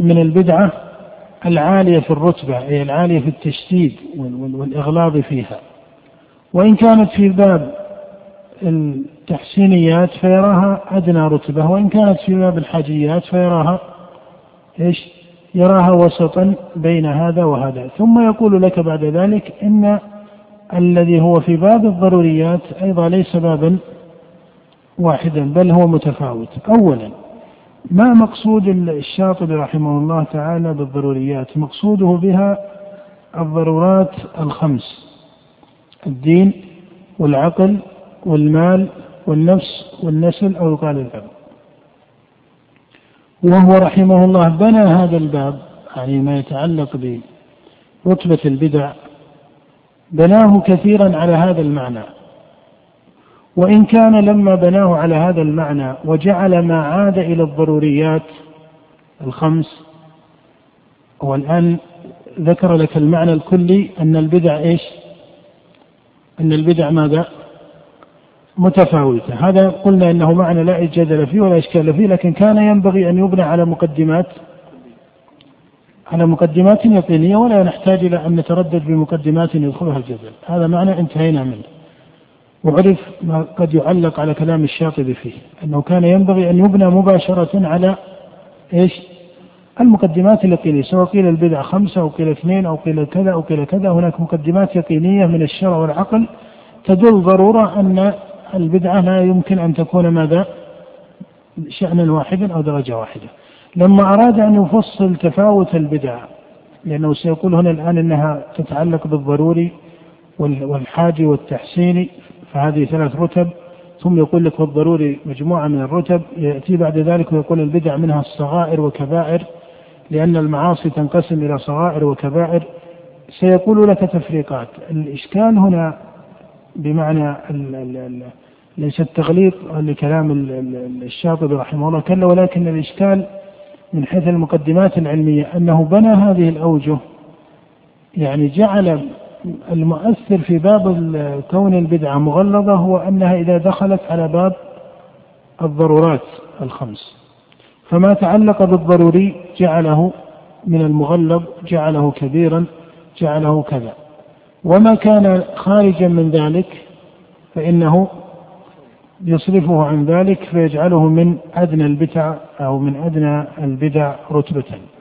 من البدعة العالية في الرتبة أي العالية في التشديد والإغلاظ فيها. وإن كانت في باب التحسينيات فيراها أدنى رتبة وإن كانت في باب الحاجيات فيراها إيش؟ يراها وسطا بين هذا وهذا. ثم يقول لك بعد ذلك إن الذي هو في باب الضروريات أيضا ليس بابا واحدا بل هو متفاوت. أولا ما مقصود الشاطبي رحمه الله تعالى بالضروريات؟ مقصوده بها الضرورات الخمس الدين والعقل والمال والنفس والنسل أو يقال العلم وهو رحمه الله بنى هذا الباب يعني ما يتعلق برتبة البدع بناه كثيرا على هذا المعنى. وإن كان لما بناه على هذا المعنى وجعل ما عاد إلى الضروريات الخمس هو الآن ذكر لك المعنى الكلي أن البدع إيش؟ أن البدع ماذا؟ متفاوتة. هذا قلنا أنه معنى لا جدل فيه ولا إشكال فيه لكن كان ينبغي أن يبنى على مقدمات على مقدمات يقينية ولا نحتاج إلى أن نتردد بمقدمات يدخلها الجدل. هذا معنى انتهينا منه. وعرف ما قد يعلق على كلام الشاطبي فيه أنه كان ينبغي أن يبنى مباشرة على إيش؟ المقدمات اليقينية سواء قيل البدع خمسة أو قيل اثنين أو قيل كذا أو قيل كذا هناك مقدمات يقينية من الشرع والعقل تدل ضرورة أن البدعة لا يمكن أن تكون ماذا؟ شأنا واحدا أو درجة واحدة. لما أراد أن يفصل تفاوت البدع لأنه سيقول هنا الآن أنها تتعلق بالضروري والحاجي والتحسيني فهذه ثلاث رتب ثم يقول لك والضروري مجموعة من الرتب يأتي بعد ذلك ويقول البدع منها الصغائر وكبائر لأن المعاصي تنقسم إلى صغائر وكبائر. سيقول لك تفريقات. الإشكال هنا بمعنى ال ليس التغليق لكلام الشاطبي رحمه الله كلا ولكن الإشكال من حيث المقدمات العلمية أنه بنى هذه الأوجه يعني جعل المؤثر في باب كون البدعة مغلظة هو أنها إذا دخلت على باب الضرورات الخمس. فما تعلق بالضروري جعله من المغلظ جعله كبيرا جعله كذا. وما كان خارجا من ذلك فإنه يصرفه عن ذلك فيجعله من أدنى البدع أو من أدنى البدع رتبة.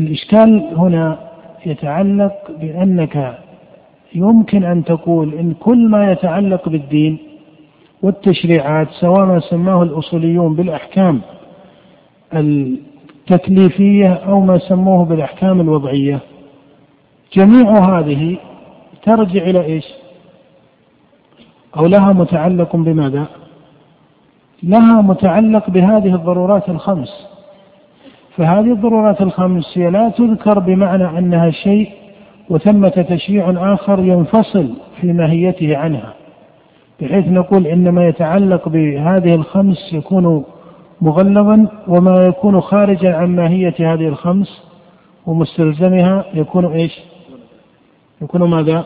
الإشكال هنا يتعلق بأنك يمكن أن تقول إن كل ما يتعلق بالدين والتشريعات سواء ما سماه الأصوليون بالأحكام التكليفية أو ما سموه بالأحكام الوضعية جميع هذه ترجع إلى إيش؟ أو لها متعلق بماذا؟ لها متعلق بهذه الضرورات الخمس فهذه الضرورات الخمس هي لا تذكر بمعنى أنها شيء وثمة تشريع آخر ينفصل في ماهيته عنها بحيث نقول إن ما يتعلق بهذه الخمس يكون مغلظا وما يكون خارجا عن ماهية هذه الخمس ومستلزمها يكون إيش؟ يكون ماذا؟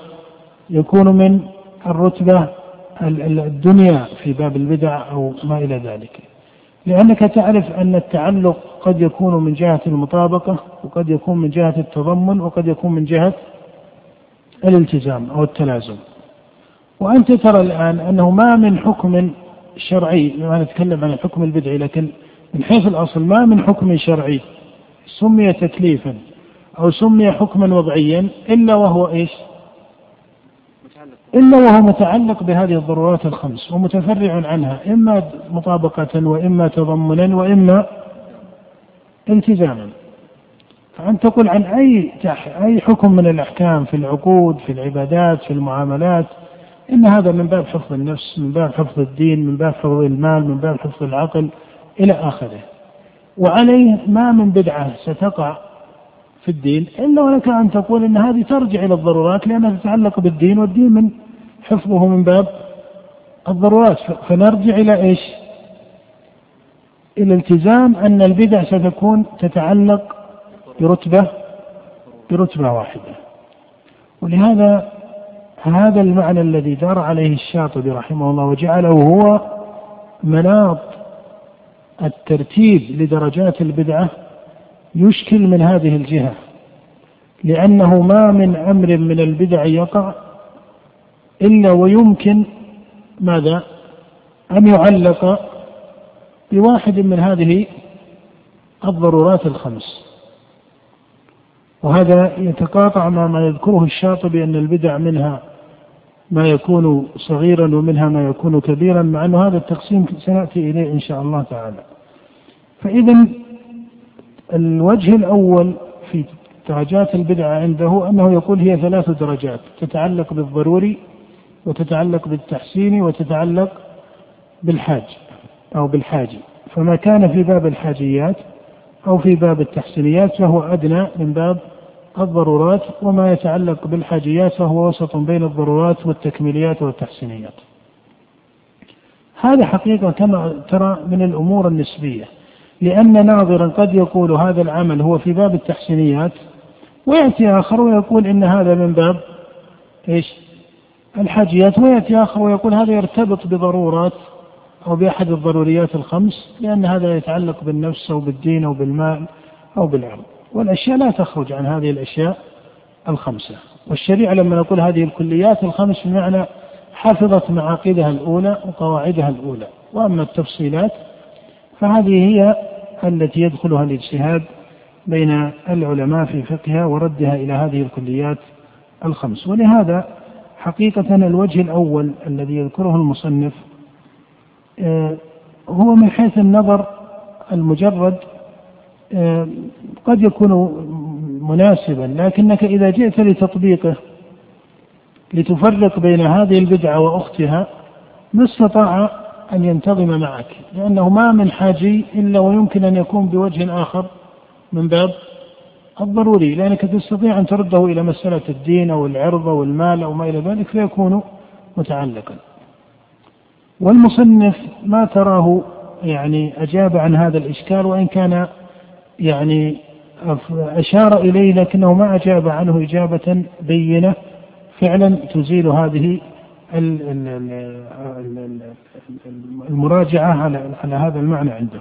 يكون من الرتبة الدنيا في باب البدع أو ما إلى ذلك لأنك تعرف أن التعلق قد يكون من جهة المطابقة وقد يكون من جهة التضمن وقد يكون من جهة الالتزام أو التلازم. وأنت ترى الآن أنه ما من حكم شرعي ما نتكلم عن الحكم البدعي لكن من حيث الأصل ما من حكم شرعي سمي تكليفا أو سمي حكما وضعيا إلا وهو إيش؟ إلا وهو متعلق بهذه الضرورات الخمس ومتفرع عنها إما مطابقة وإما تضمنا وإما التزاما. فأنت تقول عن أي أي حكم من الأحكام في العقود في العبادات في المعاملات إن هذا من باب حفظ النفس من باب حفظ الدين من باب حفظ المال من باب حفظ العقل إلى آخره. وعليه ما من بدعة ستقع في الدين إلا ولك أن تقول أن هذه ترجع إلى الضرورات لأنها تتعلق بالدين والدين من حفظه من باب الضرورات. فنرجع إلى إيش؟ إلى التزام أن البدع ستكون تتعلق برتبة برتبة واحدة. ولهذا هذا المعنى الذي دار عليه الشاطبي رحمه الله وجعله هو مناط الترتيب لدرجات البدعة يشكل من هذه الجهة لأنه ما من أمر من البدع يقع إلا ويمكن ماذا؟ أن يعلق بواحد من هذه الضرورات الخمس وهذا يتقاطع مع ما يذكره الشاطبي أن البدع منها ما يكون صغيرا ومنها ما يكون كبيرا مع أن هذا التقسيم سنأتي إليه إن شاء الله تعالى فإذا الوجه الأول في درجات البدعة عنده أنه يقول هي ثلاث درجات تتعلق بالضروري وتتعلق بالتحسين وتتعلق بالحاج أو بالحاج. فما كان في باب الحاجيات أو في باب التحسينيات فهو أدنى من باب الضرورات وما يتعلق بالحاجيات فهو وسط بين الضرورات والتكميليات والتحسينيات. هذا حقيقة كما ترى من الأمور النسبية لأن ناظرا قد يقول هذا العمل هو في باب التحسينيات ويأتي آخر ويقول إن هذا من باب إيش؟ الحاجيات ويأتي آخر ويقول هذا يرتبط بضرورات أو بأحد الضروريات الخمس لأن هذا يتعلق بالنفس أو بالدين أو بالمال أو بالعرض. والأشياء لا تخرج عن هذه الأشياء الخمسة. والشريعة لما نقول هذه الكليات الخمس بمعنى حفظت معاقدها الأولى وقواعدها الأولى. وأما التفصيلات فهذه هي التي يدخلها الاجتهاد بين العلماء في فقهها وردها إلى هذه الكليات الخمس. ولهذا حقيقة الوجه الأول الذي يذكره المصنف آه، هو من حيث النظر المجرد آه، قد يكون مناسبا لكنك إذا جئت لتطبيقه لتفرق بين هذه البدعة وأختها ما استطاع أن ينتظم معك لأنه ما من حاجي إلا ويمكن أن يكون بوجه آخر من باب الضروري لأنك تستطيع أن ترده إلى مسألة الدين أو العرض أو المال أو ما إلى ذلك فيكون متعلقا. والمصنف ما تراه يعني أجاب عن هذا الإشكال وإن كان يعني أشار إليه لكنه ما أجاب عنه إجابة بينة. فعلا تزيل هذه المراجعة على هذا المعنى عنده.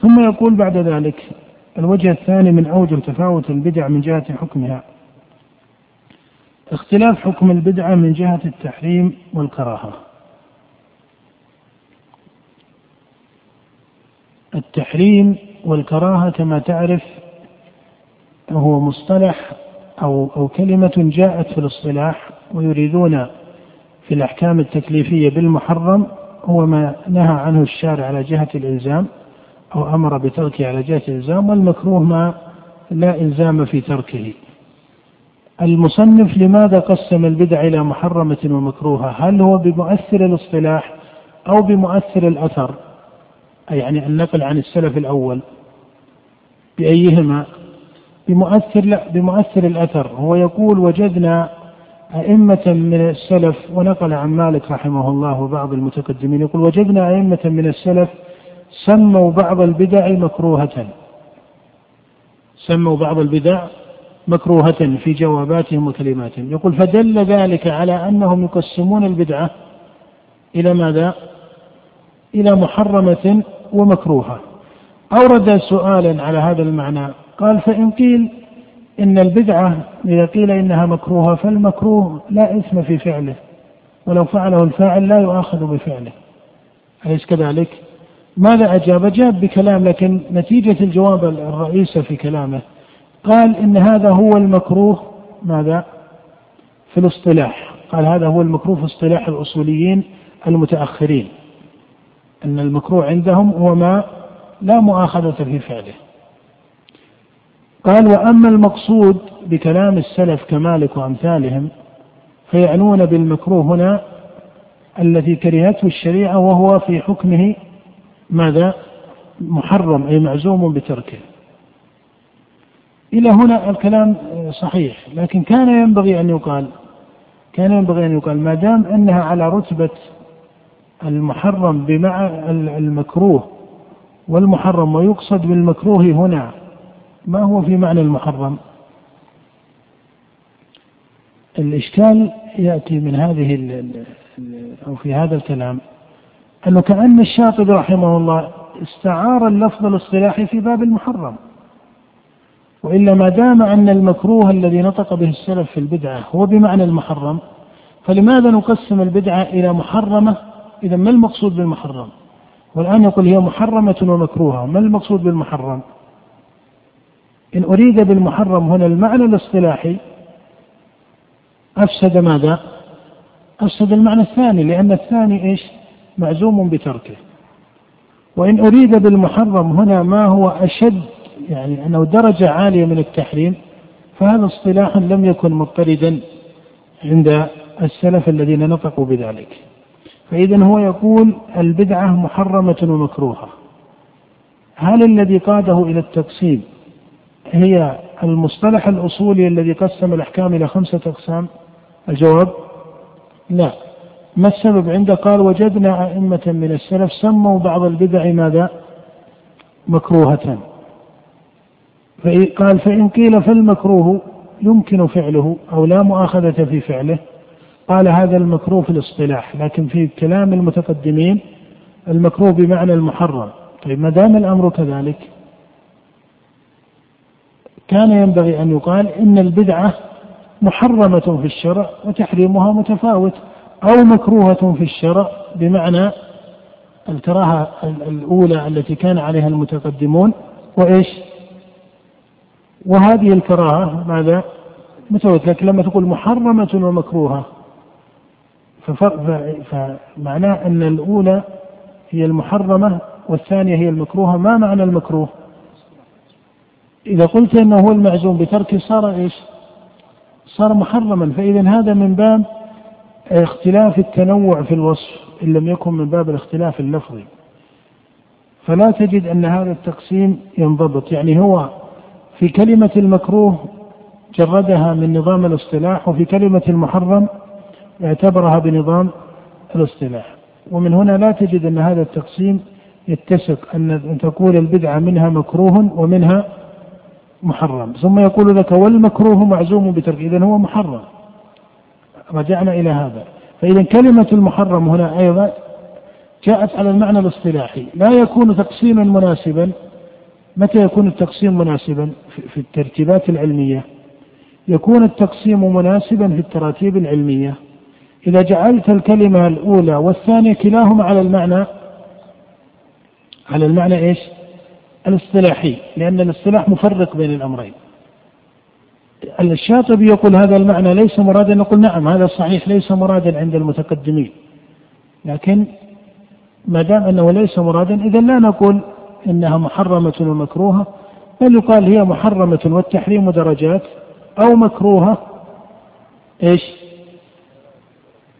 ثم يقول بعد ذلك الوجه الثاني من أوجه تفاوت البدع من جهة حكمها. اختلاف حكم البدعة من جهة التحريم والكراهة. التحريم والكراهة كما تعرف هو مصطلح أو أو كلمة جاءت في الاصطلاح ويريدون في الأحكام التكليفية بالمحرم هو ما نهى عنه الشارع على جهة الإلزام. أو أمر بتركه على جهة الإلزام والمكروه ما لا إلزام في تركه. المصنف لماذا قسم البدع إلى محرمة ومكروهة؟ هل هو بمؤثر الاصطلاح أو بمؤثر الأثر؟ أي يعني النقل عن السلف الأول. بأيهما؟ بمؤثر لا بمؤثر الأثر. هو يقول وجدنا أئمة من السلف ونقل عن مالك رحمه الله وبعض المتقدمين يقول وجدنا أئمة من السلف سموا بعض البدع مكروهة. سموا بعض البدع مكروهة في جواباتهم وكلماتهم. يقول فدل ذلك على أنهم يقسمون البدعة إلى ماذا؟ إلى محرمة ومكروهة. أورد سؤالا على هذا المعنى. قال فإن قيل إن البدعة إذا قيل إنها مكروهة فالمكروه لا إثم في فعله. ولو فعله الفاعل لا يؤاخذ بفعله. أليس كذلك؟ ماذا أجاب؟ أجاب بكلام لكن نتيجة الجواب الرئيسة في كلامه قال إن هذا هو المكروه ماذا؟ في الاصطلاح قال هذا هو المكروه في اصطلاح الأصوليين المتأخرين أن المكروه عندهم هو ما لا مؤاخذة في فعله قال وأما المقصود بكلام السلف كمالك وأمثالهم فيعنون بالمكروه هنا الذي كرهته الشريعة وهو في حكمه ماذا؟ محرم أي معزوم بتركه. إلى هنا الكلام صحيح، لكن كان ينبغي أن يقال كان ينبغي أن يقال ما دام أنها على رتبة المحرم بمع المكروه والمحرم ويقصد بالمكروه هنا ما هو في معنى المحرم الإشكال يأتي من هذه أو في هذا الكلام أنه كأن الشاطبي رحمه الله استعار اللفظ الاصطلاحي في باب المحرم. وإلا ما دام أن المكروه الذي نطق به السلف في البدعة هو بمعنى المحرم فلماذا نقسم البدعة إلى محرمة؟ إذا ما المقصود بالمحرم؟ والآن يقول هي محرمة ومكروهة ما المقصود بالمحرم؟ إن أريد بالمحرم هنا المعنى الاصطلاحي أفسد ماذا؟ أفسد المعنى الثاني لأن الثاني إيش؟ معزوم بتركه. وإن أريد بالمحرم هنا ما هو أشد يعني أنه درجة عالية من التحريم فهذا اصطلاح لم يكن مضطردا عند السلف الذين نطقوا بذلك. فإذا هو يقول البدعة محرمة ومكروهة. هل الذي قاده إلى التقسيم هي المصطلح الأصولي الذي قسم الأحكام إلى خمسة أقسام؟ الجواب لا. ما السبب عنده قال وجدنا أئمة من السلف سموا بعض البدع ماذا؟ مكروهة. قال فإن قيل فالمكروه يمكن فعله أو لا مؤاخذة في فعله. قال هذا المكروه في الاصطلاح لكن في كلام المتقدمين المكروه بمعنى المحرم. طيب ما دام الأمر كذلك كان ينبغي أن يقال إن البدعة محرمة في الشرع وتحريمها متفاوت. أو مكروهة في الشرع بمعنى الكراهة الأولى التي كان عليها المتقدمون وإيش؟ وهذه الكراهة ماذا؟ متفاوت لكن لما تقول محرمة ومكروهة فمعناه أن الأولى هي المحرمة والثانية هي المكروهة ما معنى المكروه؟ إذا قلت أنه هو المعزوم بتركه صار إيش؟ صار محرما فإذا هذا من باب اختلاف التنوع في الوصف إن لم يكن من باب الاختلاف اللفظي. فلا تجد أن هذا التقسيم ينضبط. يعني هو في كلمة المكروه جردها من نظام الاصطلاح وفي كلمة المحرم اعتبرها بنظام الاصطلاح. ومن هنا لا تجد أن هذا التقسيم يتسق أن تقول البدعة منها مكروه ومنها محرم. ثم يقول لك والمكروه معزوم بترك إذا هو محرم. رجعنا إلى هذا. فإذا كلمة المحرم هنا أيضا جاءت على المعنى الاصطلاحي. لا يكون تقسيما مناسبا. متى يكون التقسيم مناسبا؟ في الترتيبات العلمية. يكون التقسيم مناسبا في التراتيب العلمية. إذا جعلت الكلمة الأولى والثانية كلاهما على المعنى على المعنى إيش؟ الاصطلاحي. لأن الاصطلاح مفرق بين الأمرين. الشاطبي يقول هذا المعنى ليس مرادا نقول نعم هذا صحيح ليس مرادا عند المتقدمين لكن ما دام أنه ليس مرادا اذا لا نقول إنها محرمة ومكروهة بل يقال هي محرمة والتحريم درجات أو مكروهة إيش؟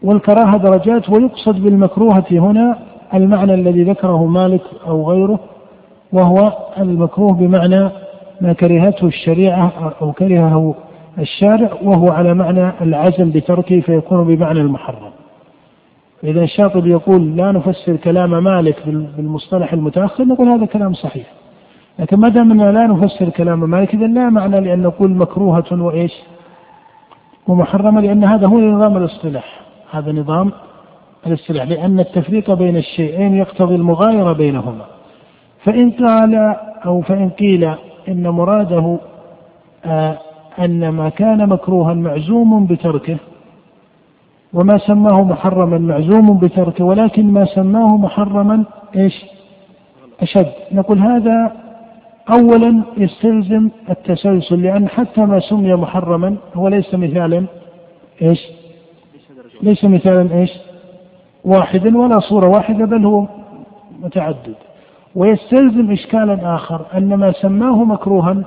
والكراهة درجات ويقصد بالمكروهة هنا المعنى الذي ذكره مالك أو غيره وهو المكروه بمعنى ما كرهته الشريعة أو كرهه الشارع وهو على معنى العزم بتركه فيكون بمعنى المحرم. إذا الشاطبي يقول لا نفسر كلام مالك بالمصطلح المتأخر نقول هذا كلام صحيح. لكن ما دام لا نفسر كلام مالك إذا لا معنى لأن نقول مكروهة وإيش؟ ومحرمة لأن هذا هو نظام الاصطلاح. هذا نظام الاصطلاح لأن التفريق بين الشيئين يقتضي المغايرة بينهما. فإن قال أو فإن قيل إن مراده آه أن ما كان مكروها معزوم بتركه وما سماه محرما معزوم بتركه ولكن ما سماه محرما إيش؟ أشد نقول هذا أولا يستلزم التسلسل لأن حتى ما سمي محرما هو ليس مثالا إيش؟ ليس مثالا إيش؟ واحدا ولا صورة واحدة بل هو متعدد ويستلزم إشكالا آخر أن ما سماه مكروها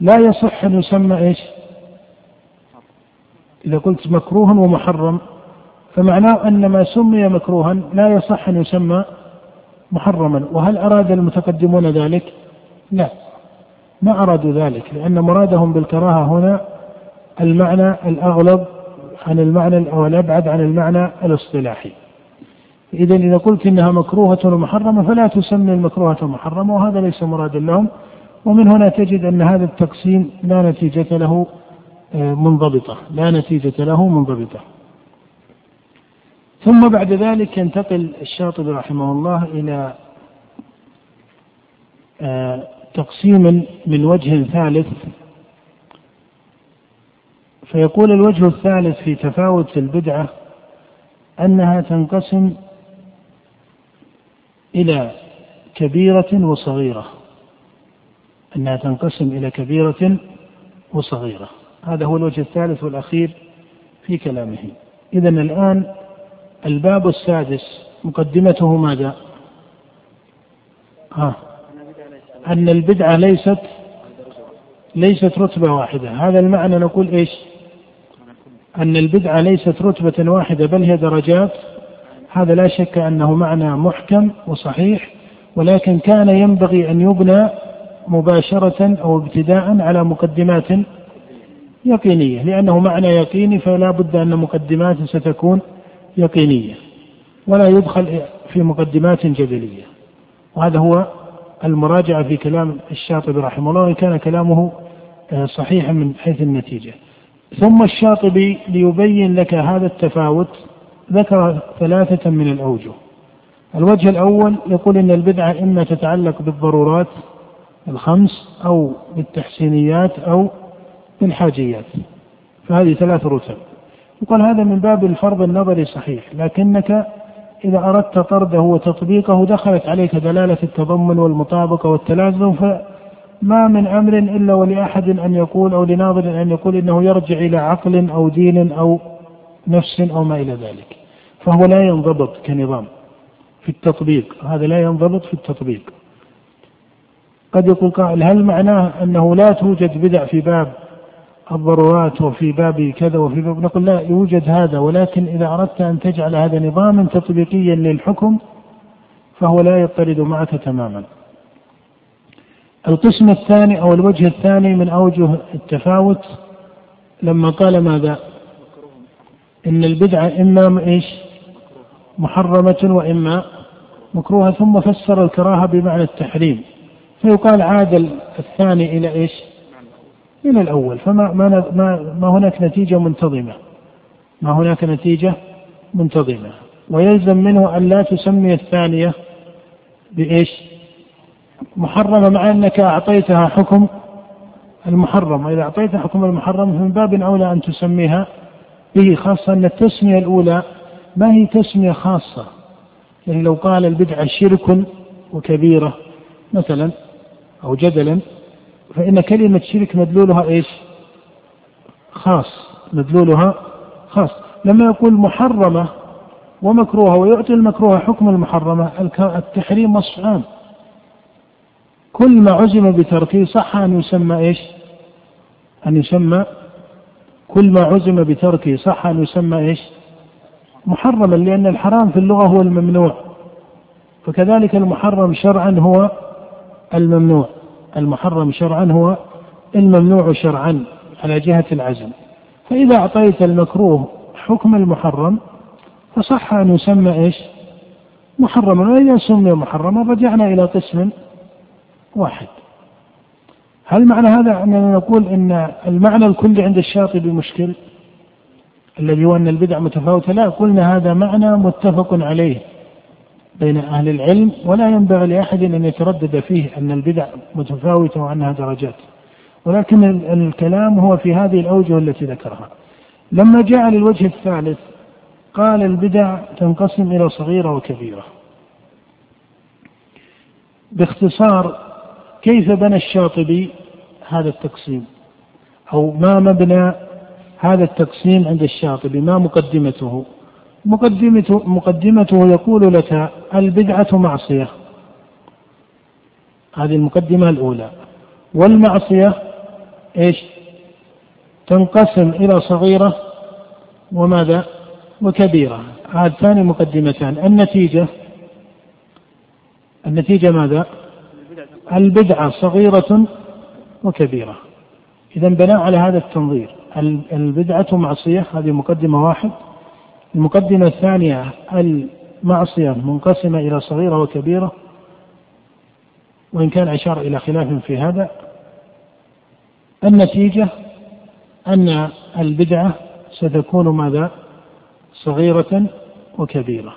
لا يصح أن يسمى إيش؟ إذا قلت مكروها ومحرم فمعناه أن ما سمي مكروها لا يصح أن يسمى محرما. وهل أراد المتقدمون ذلك؟ لا ما أرادوا ذلك لأن مرادهم بالكراهة هنا المعنى الأغلب عن المعنى أو الأبعد عن المعنى الاصطلاحي. إذا إذا قلت إنها مكروهة ومحرمة فلا تسمي المكروهة محرمة وهذا ليس مرادا لهم. ومن هنا تجد أن هذا التقسيم لا نتيجة له آه، منضبطة. لا نتيجة له منضبطة. ثم بعد ذلك ينتقل الشاطبي رحمه الله إلى آه، تقسيم من وجه ثالث. فيقول الوجه الثالث في تفاوت البدعة أنها تنقسم إلى كبيرة وصغيرة أنها تنقسم إلى كبيرة وصغيرة. هذا هو الوجه الثالث والأخير في كلامه. إذا الآن الباب السادس مقدمته ماذا؟ ها أن البدعة ليست ليست رتبة واحدة. هذا المعنى نقول إيش؟ أن البدعة ليست رتبة واحدة بل هي درجات هذا لا شك أنه معنى محكم وصحيح ولكن كان ينبغي أن يبنى مباشرة أو ابتداء على مقدمات يقينية. لأنه معنى يقيني فلا بد أن مقدمات ستكون يقينية ولا يدخل في مقدمات جدلية. وهذا هو المراجعة في كلام الشاطبي رحمه الله وإن كان كلامه آه، صحيحا من حيث النتيجة. ثم الشاطبي ليبين لك هذا التفاوت ذكر ثلاثة من الأوجه. الوجه الأول يقول إن البدعة إما تتعلق بالضرورات الخمس أو بالتحسينيات أو بالحاجيات. فهذه ثلاث رتب. يقول هذا من باب الفرض النظري صحيح لكنك إذا أردت طرده وتطبيقه دخلت عليك دلالة التضمن والمطابقة والتلازم فما من أمر إلا ولأحد أن يقول أو لناظر أن يقول إنه يرجع إلى عقل أو دين أو نفس أو ما إلى ذلك. فهو لا ينضبط كنظام في التطبيق. هذا لا ينضبط في التطبيق. قد يقول قائل هل معناه أنه لا توجد بدع في باب الضرورات وفي باب كذا وفي باب؟ نقول لا يوجد هذا. ولكن إذا أردت أن تجعل هذا نظاما تطبيقيا للحكم فهو لا يضطرد معك تماما. القسم الثاني أو الوجه الثاني من أوجه التفاوت لما قال ماذا؟ إن البدعة إما إيش؟ محرمة وإما مكروهة ثم فسر الكراهة بمعنى التحريم. فيقال عاد الثاني إلى إيش؟ إلى الأول. فما ما, ما, ما هناك نتيجة منتظمة. ما هناك نتيجة منتظمة. ويلزم منه أن لا تسمي الثانية بإيش؟ محرمة مع أنك أعطيتها حكم المحرم. وإذا أعطيتها حكم المحرم فمن باب أولى أن تسميها به خاصة أن التسمية الأولى ما هي تسمية خاصة. يعني لو قال البدعة شرك وكبيرة مثلا أو جدلا فإن كلمة شرك مدلولها إيش؟ خاص مدلولها خاص. لما يقول محرمة ومكروهة ويعطي المكروهة حكم المحرمة التحريم وصف عام كل ما عزم بتركه صح أن يسمى إيش؟ أن يسمى كل ما عزم بتركه صح أن يسمى إيش؟ محرما لأن الحرام في اللغة هو الممنوع. فكذلك المحرم شرعا هو الممنوع. المحرم شرعا هو الممنوع شرعا على جهة العزم. فإذا أعطيت المكروه حكم المحرم فصح أن يسمى إيش؟ محرما. وإذا سمي محرما رجعنا إلى قسم واحد. هل معنى هذا أننا نقول أن المعنى الكلي عند الشاطبي مشكل؟ الذي هو أن البدع متفاوتة؟ لا قلنا هذا معنى متفق عليه بين أهل العلم ولا ينبغي لأحد أن يتردد فيه أن البدع متفاوتة وأنها درجات. ولكن الكلام هو في هذه الأوجه التي ذكرها. لما جاء للوجه الثالث قال البدع تنقسم إلى صغيرة وكبيرة. باختصار كيف بنى الشاطبي هذا التقسيم؟ أو ما مبنى هذا التقسيم عند الشاطبي؟ ما مقدمته؟ مقدمته, مقدمته يقول لك البدعة معصية. هذه المقدمة الأولى. والمعصية إيش؟ تنقسم إلى صغيرة وماذا؟ وكبيرة. هذه ثاني مقدمتان. النتيجة النتيجة ماذا؟ البدعة صغيرة وكبيرة. إذا بناء على هذا التنظير البدعة معصية هذه مقدمة واحد. المقدمة الثانية المعصية منقسمة إلى صغيرة وكبيرة. وإن كان أشار إلى خلاف في هذا. النتيجة أن البدعة ستكون ماذا؟ صغيرة وكبيرة.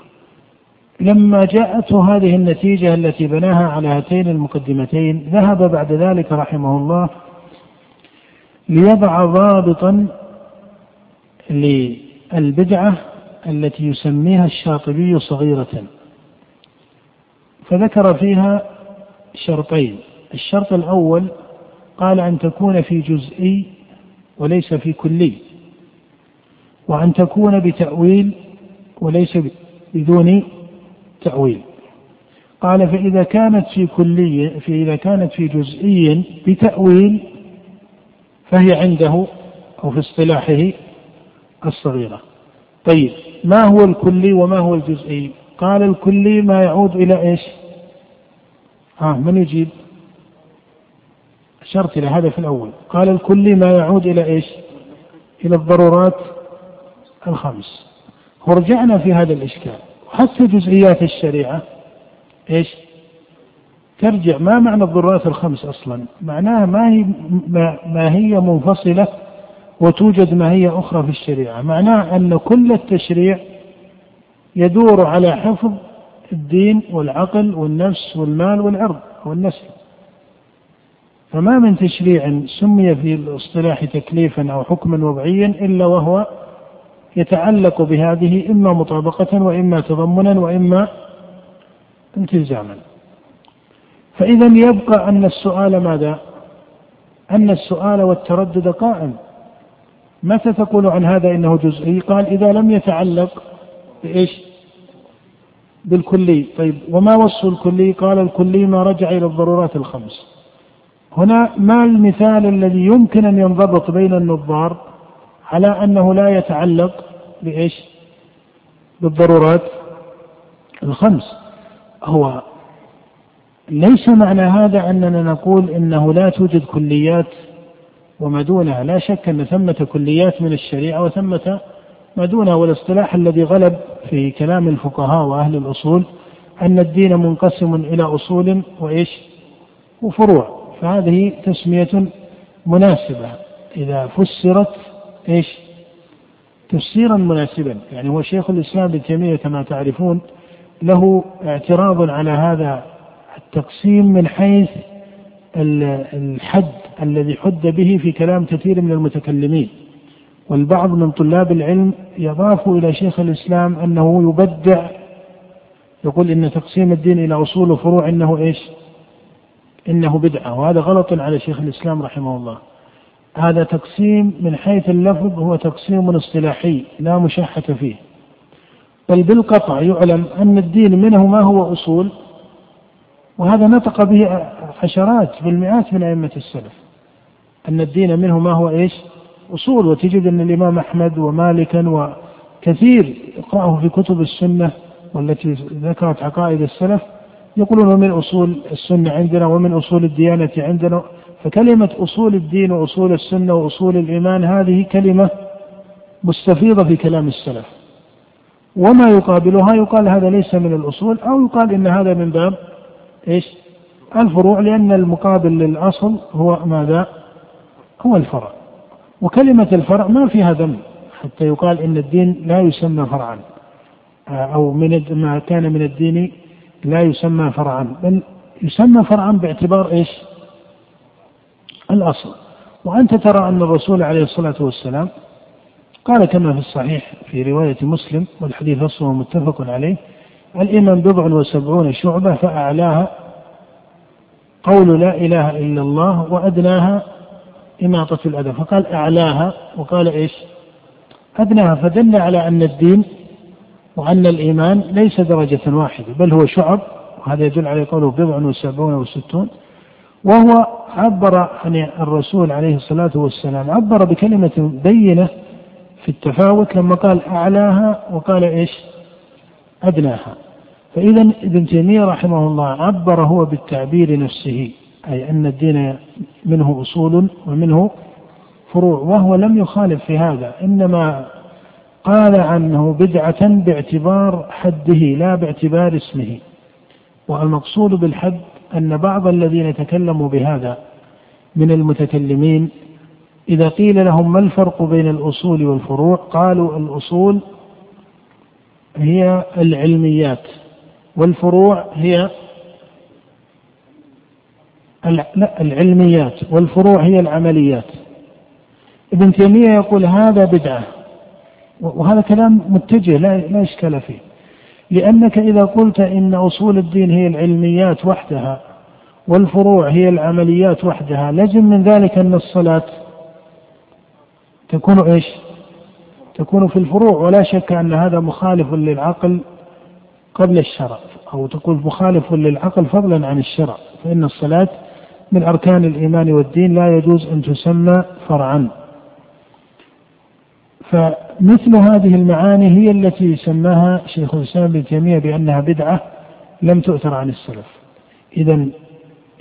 لما جاءته هذه النتيجة التي بناها على هاتين المقدمتين ذهب بعد ذلك رحمه الله ليضع ضابطا للبدعة التي يسميها الشاطبي صغيرة. فذكر فيها شرطين. الشرط الأول قال أن تكون في جزئي وليس في كلي وأن تكون بتأويل وليس بدون تأويل قال فإذا كانت في كلية في إذا كانت في جزئي بتأويل فهي عنده أو في اصطلاحه الصغيرة. طيب ما هو الكلي وما هو الجزئي؟ قال الكلي ما يعود إلى إيش؟ ها من يجيب؟ أشرت إلى الهدف الأول. قال الكلي ما يعود إلى إيش؟ إلى الضرورات الخمس. ورجعنا في هذا الإشكال. حتى جزئيات الشريعة إيش؟ ترجع ما معنى الضرورات الخمس أصلا؟ معناها ما هي ما هي منفصلة وتوجد ما هي أخرى في الشريعة، معناه أن كل التشريع يدور على حفظ الدين والعقل والنفس والمال والعرض والنسل. فما من تشريع سمي في الاصطلاح تكليفا أو حكما وضعيا إلا وهو يتعلق بهذه إما مطابقة وإما تضمنا وإما التزاما فإذا يبقى أن السؤال ماذا؟ أن السؤال والتردد قائم متى تقول عن هذا إنه جزئي؟ قال إذا لم يتعلق بإيش؟ بالكلي طيب وما وصف الكلي؟ قال الكلي ما رجع إلى الضرورات الخمس هنا ما المثال الذي يمكن أن ينضبط بين النظار على أنه لا يتعلق بإيش؟ بالضرورات الخمس. هو ليس معنى هذا أننا نقول إنه لا توجد كليات وما دونها. لا شك أن ثمة كليات من الشريعة وثمة ما دونها والاصطلاح الذي غلب في كلام الفقهاء وأهل الأصول أن الدين منقسم إلى أصول وإيش؟ وفروع. فهذه تسمية مناسبة. إذا فسرت إيش؟ تفسيرا مناسبا. يعني هو شيخ الإسلام ابن تيمية كما تعرفون له اعتراض على هذا التقسيم من حيث الحد الذي حد به في كلام كثير من المتكلمين. والبعض من طلاب العلم يضاف إلى شيخ الإسلام أنه يبدع يقول إن تقسيم الدين إلى أصول وفروع إنه إيش؟ إنه بدعة. وهذا غلط على شيخ الإسلام رحمه الله. هذا تقسيم من حيث اللفظ هو تقسيم اصطلاحي لا مشحة فيه. بل بالقطع يعلم أن الدين منه ما هو أصول وهذا نطق به عشرات بالمئات من أئمة السلف أن الدين منه ما هو إيش؟ أصول. وتجد أن الإمام أحمد ومالكا وكثير يقرأه في كتب السنة والتي ذكرت عقائد السلف يقولون من أصول السنة عندنا ومن أصول الديانة عندنا فكلمة أصول الدين وأصول السنة وأصول الإيمان هذه كلمة مستفيضة في كلام السلف. وما يقابلها يقال هذا ليس من الأصول أو يقال إن هذا من باب إيش؟ الفروع لأن المقابل للأصل هو ماذا؟ هو الفرع. وكلمة الفرع ما فيها ذم حتى يقال إن الدين لا يسمى فرعا. أو من ما كان من الدين لا يسمى فرعا. بل يسمى فرعا باعتبار إيش؟ الأصل. وأنت ترى أن الرسول عليه الصلاة والسلام قال كما في الصحيح في رواية مسلم والحديث أصل متفق عليه الإيمان بضع وسبعون شعبة فأعلاها قول لا إله إلا الله وأدناها إماطة الأذى. فقال أعلاها وقال إيش؟ أدناها. فدل على أن الدين وأن الإيمان ليس درجة واحدة بل هو شعب. وهذا يدل على قوله بضع وسبعون وستون. وهو عبر عن الرسول عليه الصلاة والسلام عبر بكلمة بينة في التفاوت لما قال أعلاها وقال إيش؟ أدناها. فإذا ابن تيمية رحمه الله عبر هو بالتعبير نفسه أي أن الدين منه أصول ومنه فروع وهو لم يخالف في هذا إنما قال عنه بدعة باعتبار حده لا باعتبار اسمه. والمقصود بالحد أن بعض الذين تكلموا بهذا من المتكلمين إذا قيل لهم ما الفرق بين الأصول والفروع قالوا الأصول هي العلميات والفروع هي العلميات والفروع هي العمليات. ابن تيمية يقول هذا بدعة وهذا كلام متجه لا, لا إشكال فيه. لأنك إذا قلت إن أصول الدين هي العلميات وحدها والفروع هي العمليات وحدها لزم من ذلك أن الصلاة تكون إيش؟ تكون في الفروع ولا شك أن هذا مخالف للعقل قبل الشرع أو تقول مخالف للعقل فضلا عن الشرع فإن الصلاة من أركان الإيمان والدين لا يجوز أن تسمى فرعا. فمثل هذه المعاني هي التي سماها شيخ الإسلام ابن تيمية بأنها بدعة لم تؤثر عن السلف. إذا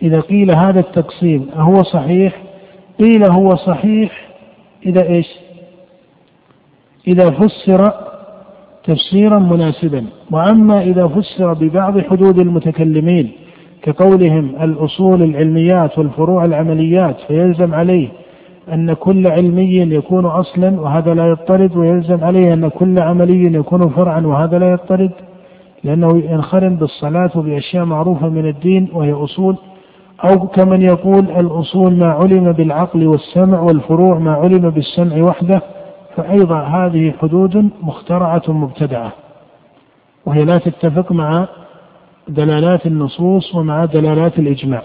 إذا قيل هذا التقسيم أهو صحيح قيل هو صحيح إذا إيش؟ إذا فسر تفسيرا مناسبا. وأما إذا فسر ببعض حدود المتكلمين كقولهم الأصول العلميات والفروع العمليات فيلزم عليه أن كل علمي يكون أصلا وهذا لا يضطرد ويلزم عليه أن كل عملي يكون فرعا وهذا لا يضطرد لأنه ينخرم بالصلاة وبأشياء معروفة من الدين وهي أصول أو كمن يقول الأصول ما علم بالعقل والسمع والفروع ما علم بالسمع وحده فأيضا هذه حدود مخترعة مبتدعة. وهي لا تتفق مع دلالات النصوص ومع دلالات الإجماع.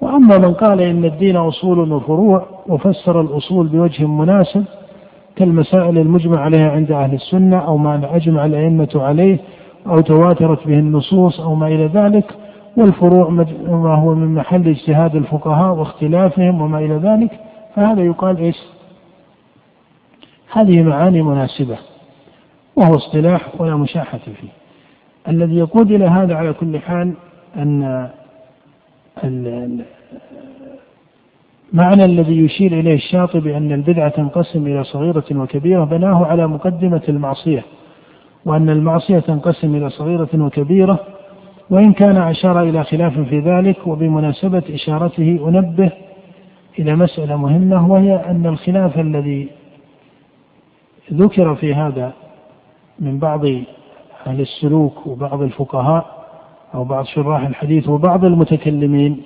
وأما من قال إن الدين أصول وفروع وفسر الأصول بوجه مناسب كالمسائل المجمع عليها عند أهل السنة أو ما أجمع الأئمة عليه أو تواترت به النصوص أو ما إلى ذلك والفروع ما هو من محل اجتهاد الفقهاء واختلافهم وما إلى ذلك فهذا يقال إيش؟ هذه معاني مناسبة وهو اصطلاح ولا مشاحة فيه. الذي يقود إلى هذا على كل حال أن المعنى الذي يشير إليه الشاطبي أن البدعة تنقسم إلى صغيرة وكبيرة بناه على مقدمة المعصية وأن المعصية تنقسم إلى صغيرة وكبيرة وإن كان أشار إلى خلاف في ذلك وبمناسبة إشارته أنبه إلى مسألة مهمة وهي أن الخلاف الذي ذكر في هذا من بعض أهل السلوك وبعض الفقهاء أو بعض شراح الحديث وبعض المتكلمين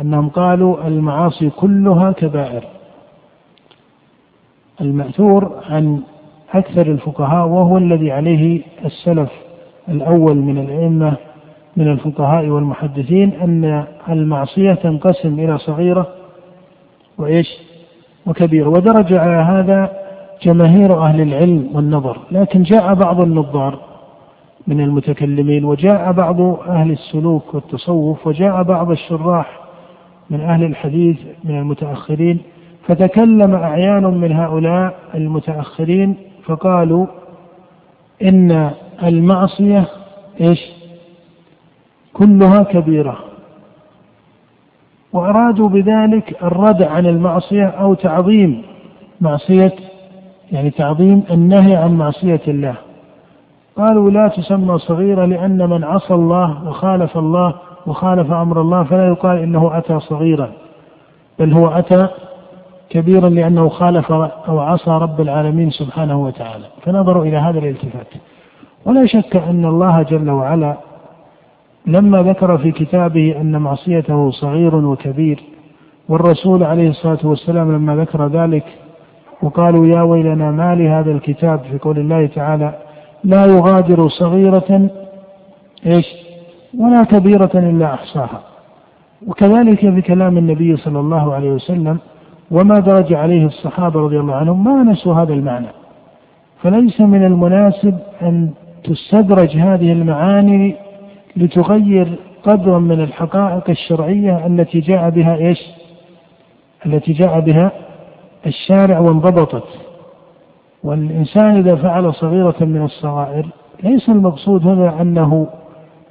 أنهم قالوا المعاصي كلها كبائر. المأثور عن أكثر الفقهاء وهو الذي عليه السلف الأول من الأئمة من الفقهاء والمحدثين أن المعصية تنقسم إلى صغيرة وإيش؟ وكبيرة. ودرج على هذا جماهير أهل العلم والنظر لكن جاء بعض النظار. من المتكلمين وجاء بعض أهل السلوك والتصوف وجاء بعض الشراح من أهل الحديث من المتأخرين فتكلم أعيان من هؤلاء المتأخرين فقالوا إن المعصية إيش؟ كلها كبيرة. وأرادوا بذلك الردع عن المعصية أو تعظيم معصية يعني تعظيم النهي عن معصية الله. قالوا لا تسمى صغيرة لأن من عصى الله وخالف الله وخالف أمر الله فلا يقال إنه أتى صغيرا بل هو أتى كبيرا لأنه خالف أو عصى رب العالمين سبحانه وتعالى. فنظروا إلى هذا الالتفات. ولا شك أن الله جل وعلا لما ذكر في كتابه أن معصيته صغير وكبير والرسول عليه الصلاة والسلام لما ذكر ذلك وقالوا يا ويلنا ما لهذا الكتاب في قول الله تعالى لا يغادر صغيرة إيش؟ ولا كبيرة إلا أحصاها. وكذلك في كلام النبي صلى الله عليه وسلم وما درج عليه الصحابة رضي الله عنهم ما نسوا هذا المعنى. فليس من المناسب أن تستدرج هذه المعاني لتغير قدرا من الحقائق الشرعية التي جاء بها إيش؟ التي جاء بها الشارع وانضبطت. والإنسان إذا فعل صغيرة من الصغائر ليس المقصود هنا أنه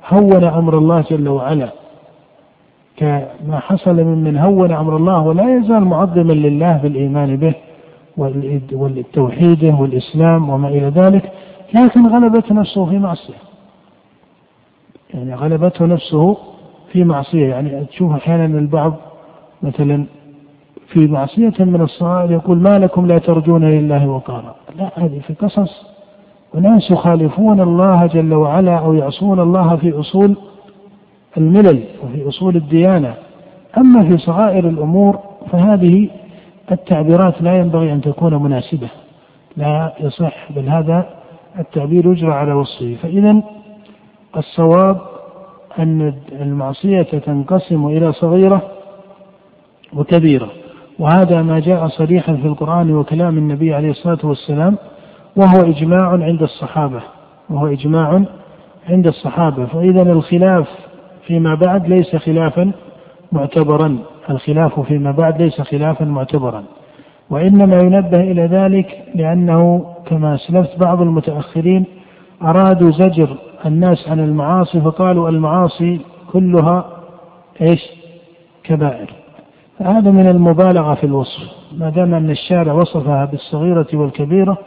هون أمر الله جل وعلا. كما حصل من من هون أمر الله ولا يزال معظما لله بالإيمان به والتوحيد والإسلام وما إلى ذلك لكن غلبت نفسه في معصية. يعني غلبته نفسه في معصية. يعني تشوف أحيانا البعض مثلا في معصية من الصغائر يقول ما لكم لا ترجون لله وقارا. لا هذه في قصص وناس يخالفون الله جل وعلا أو يعصون الله في أصول الملل وفي أصول الديانة. أما في صغائر الأمور فهذه التعبيرات لا ينبغي أن تكون مناسبة. لا يصح بل هذا التعبير يجرى على وصفه. فإذا الصواب أن المعصية تنقسم إلى صغيرة وكبيرة. وهذا ما جاء صريحا في القرآن وكلام النبي عليه الصلاة والسلام وهو إجماع عند الصحابة وهو إجماع عند الصحابة فإذا الخلاف فيما بعد ليس خلافا معتبرا الخلاف فيما بعد ليس خلافا معتبرا وإنما ينبه إلى ذلك لأنه كما أسلفت بعض المتأخرين أرادوا زجر الناس عن المعاصي فقالوا المعاصي كلها إيش؟ كبائر. هذا من المبالغة في الوصف، ما دام أن الشارع وصفها بالصغيرة والكبيرة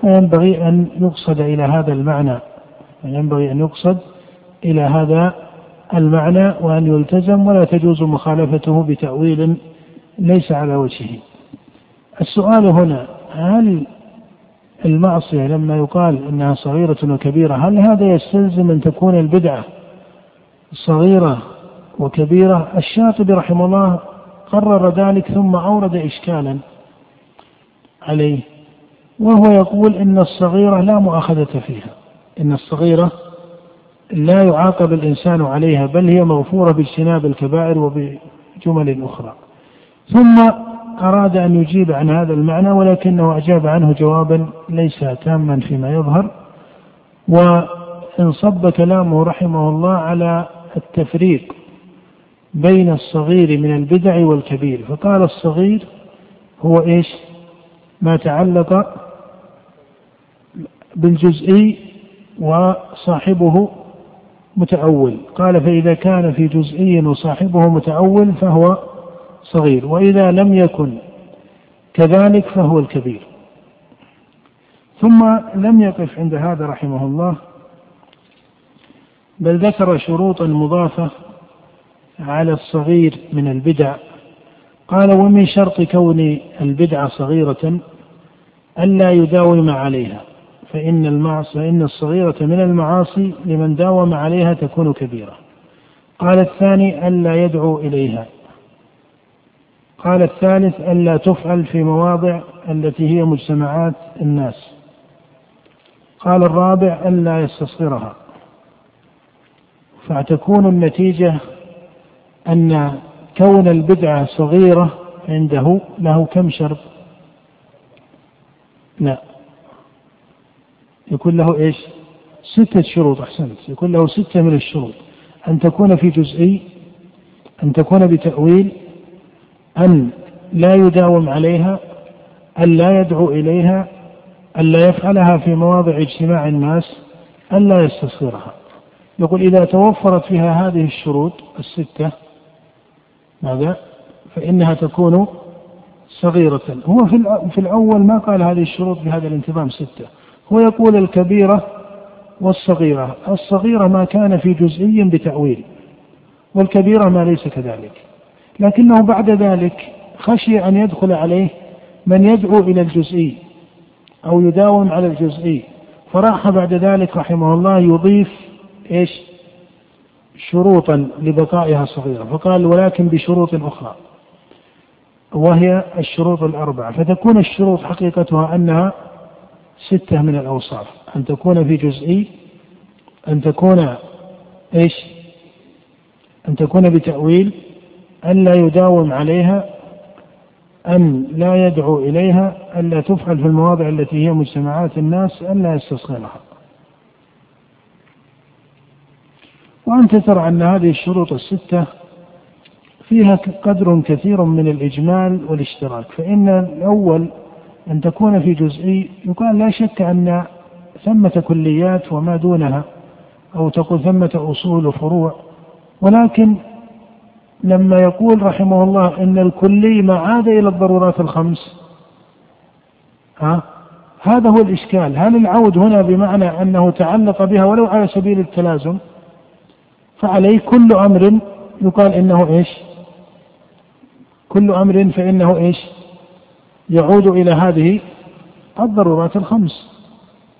فينبغي أن يقصد إلى هذا المعنى، ينبغي أن يقصد إلى هذا المعنى وأن يلتزم ولا تجوز مخالفته بتأويل ليس على وجهه. السؤال هنا هل المعصية لما يقال أنها صغيرة وكبيرة هل هذا يستلزم أن تكون البدعة صغيرة وكبيرة؟ الشاطبي رحمه الله قرر ذلك ثم أورد إشكالا عليه وهو يقول إن الصغيرة لا مؤاخذة فيها إن الصغيرة لا يعاقب الإنسان عليها بل هي مغفورة باجتناب الكبائر وبجمل أخرى ثم أراد أن يجيب عن هذا المعنى ولكنه أجاب عنه جوابا ليس تاما فيما يظهر وانصب كلامه رحمه الله على التفريق بين الصغير من البدع والكبير. فقال الصغير هو إيش؟ ما تعلق بالجزئي وصاحبه متأول. قال فإذا كان في جزئي وصاحبه متأول فهو صغير وإذا لم يكن كذلك فهو الكبير. ثم لم يقف عند هذا رحمه الله بل ذكر شروطا مضافة على الصغير من البدع. قال ومن شرط كون البدعة صغيرة ألا يداوم عليها فإن المعصية فإن الصغيرة من المعاصي لمن داوم عليها تكون كبيرة. قال الثاني ألا يدعو إليها. قال الثالث ألا تفعل في مواضع التي هي مجتمعات الناس. قال الرابع ألا يستصغرها. فتكون النتيجة أن كون البدعة صغيرة عنده له كم شرط؟ لا يكون له إيش؟ ستة شروط أحسنت يكون له ستة من الشروط أن تكون في جزئي أن تكون بتأويل أن لا يداوم عليها أن لا يدعو إليها أن لا يفعلها في مواضع اجتماع الناس أن لا يستصغرها يقول إذا توفرت فيها هذه الشروط الستة ماذا؟ فإنها تكون صغيرة. هو في الأول ما قال هذه الشروط بهذا الانتظام ستة. هو يقول الكبيرة والصغيرة. الصغيرة ما كان في جزئي بتأويل والكبيرة ما ليس كذلك. لكنه بعد ذلك خشي أن يدخل عليه من يدعو إلى الجزئي أو يداوم على الجزئي. فراح بعد ذلك رحمه الله يضيف إيش؟ شروطا لبقائها صغيرة فقال ولكن بشروط أخرى. وهي الشروط الأربعة. فتكون الشروط حقيقتها أنها ستة من الأوصاف. أن تكون في جزئي أن تكون إيش؟ أن تكون بتأويل ألا يداوم عليها أن لا يدعو إليها ألا تفعل في المواضع التي هي مجتمعات الناس ألا يستصغرها. وأنت ترى أن هذه الشروط الستة فيها قدر كثير من الإجمال والاشتراك فإن الأول أن تكون في جزئي يقال لا شك أن ثمة كليات وما دونها أو تقول ثمة أصول وفروع ولكن لما يقول رحمه الله إن الكلي ما عاد إلى الضرورات الخمس ها؟ هذا هو الإشكال. هل العود هنا بمعنى أنه تعلق بها ولو على سبيل التلازم؟ فعليه كل أمر. يقال إنه إيش؟ كل أمر فإنه إيش؟ يعود إلى هذه الضرورات الخمس.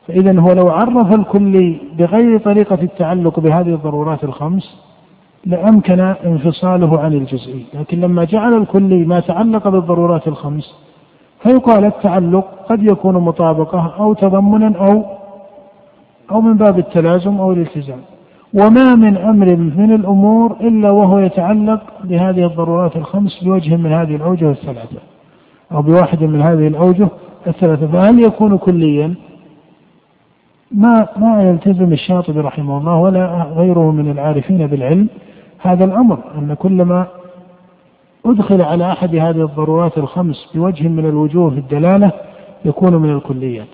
فإذا هو لو عرف الكلي بغير طريقة التعلق بهذه الضرورات الخمس لأمكن انفصاله عن الجزئي. لكن لما جعل الكلي ما تعلق بالضرورات الخمس فيقال التعلق قد يكون مطابقة أو تضمنا أو أو من باب التلازم أو الالتزام. وما من أمر من الأمور إلا وهو يتعلق بهذه الضرورات الخمس بوجه من هذه الأوجه الثلاثة أو بواحد من هذه الأوجه الثلاثة. فهل يكون كليا؟ ما ما يلتزم الشاطبي رحمه الله ولا غيره من العارفين بالعلم هذا الأمر أن كلما أدخل على أحد هذه الضرورات الخمس بوجه من الوجوه الدلالة يكون من الكليات.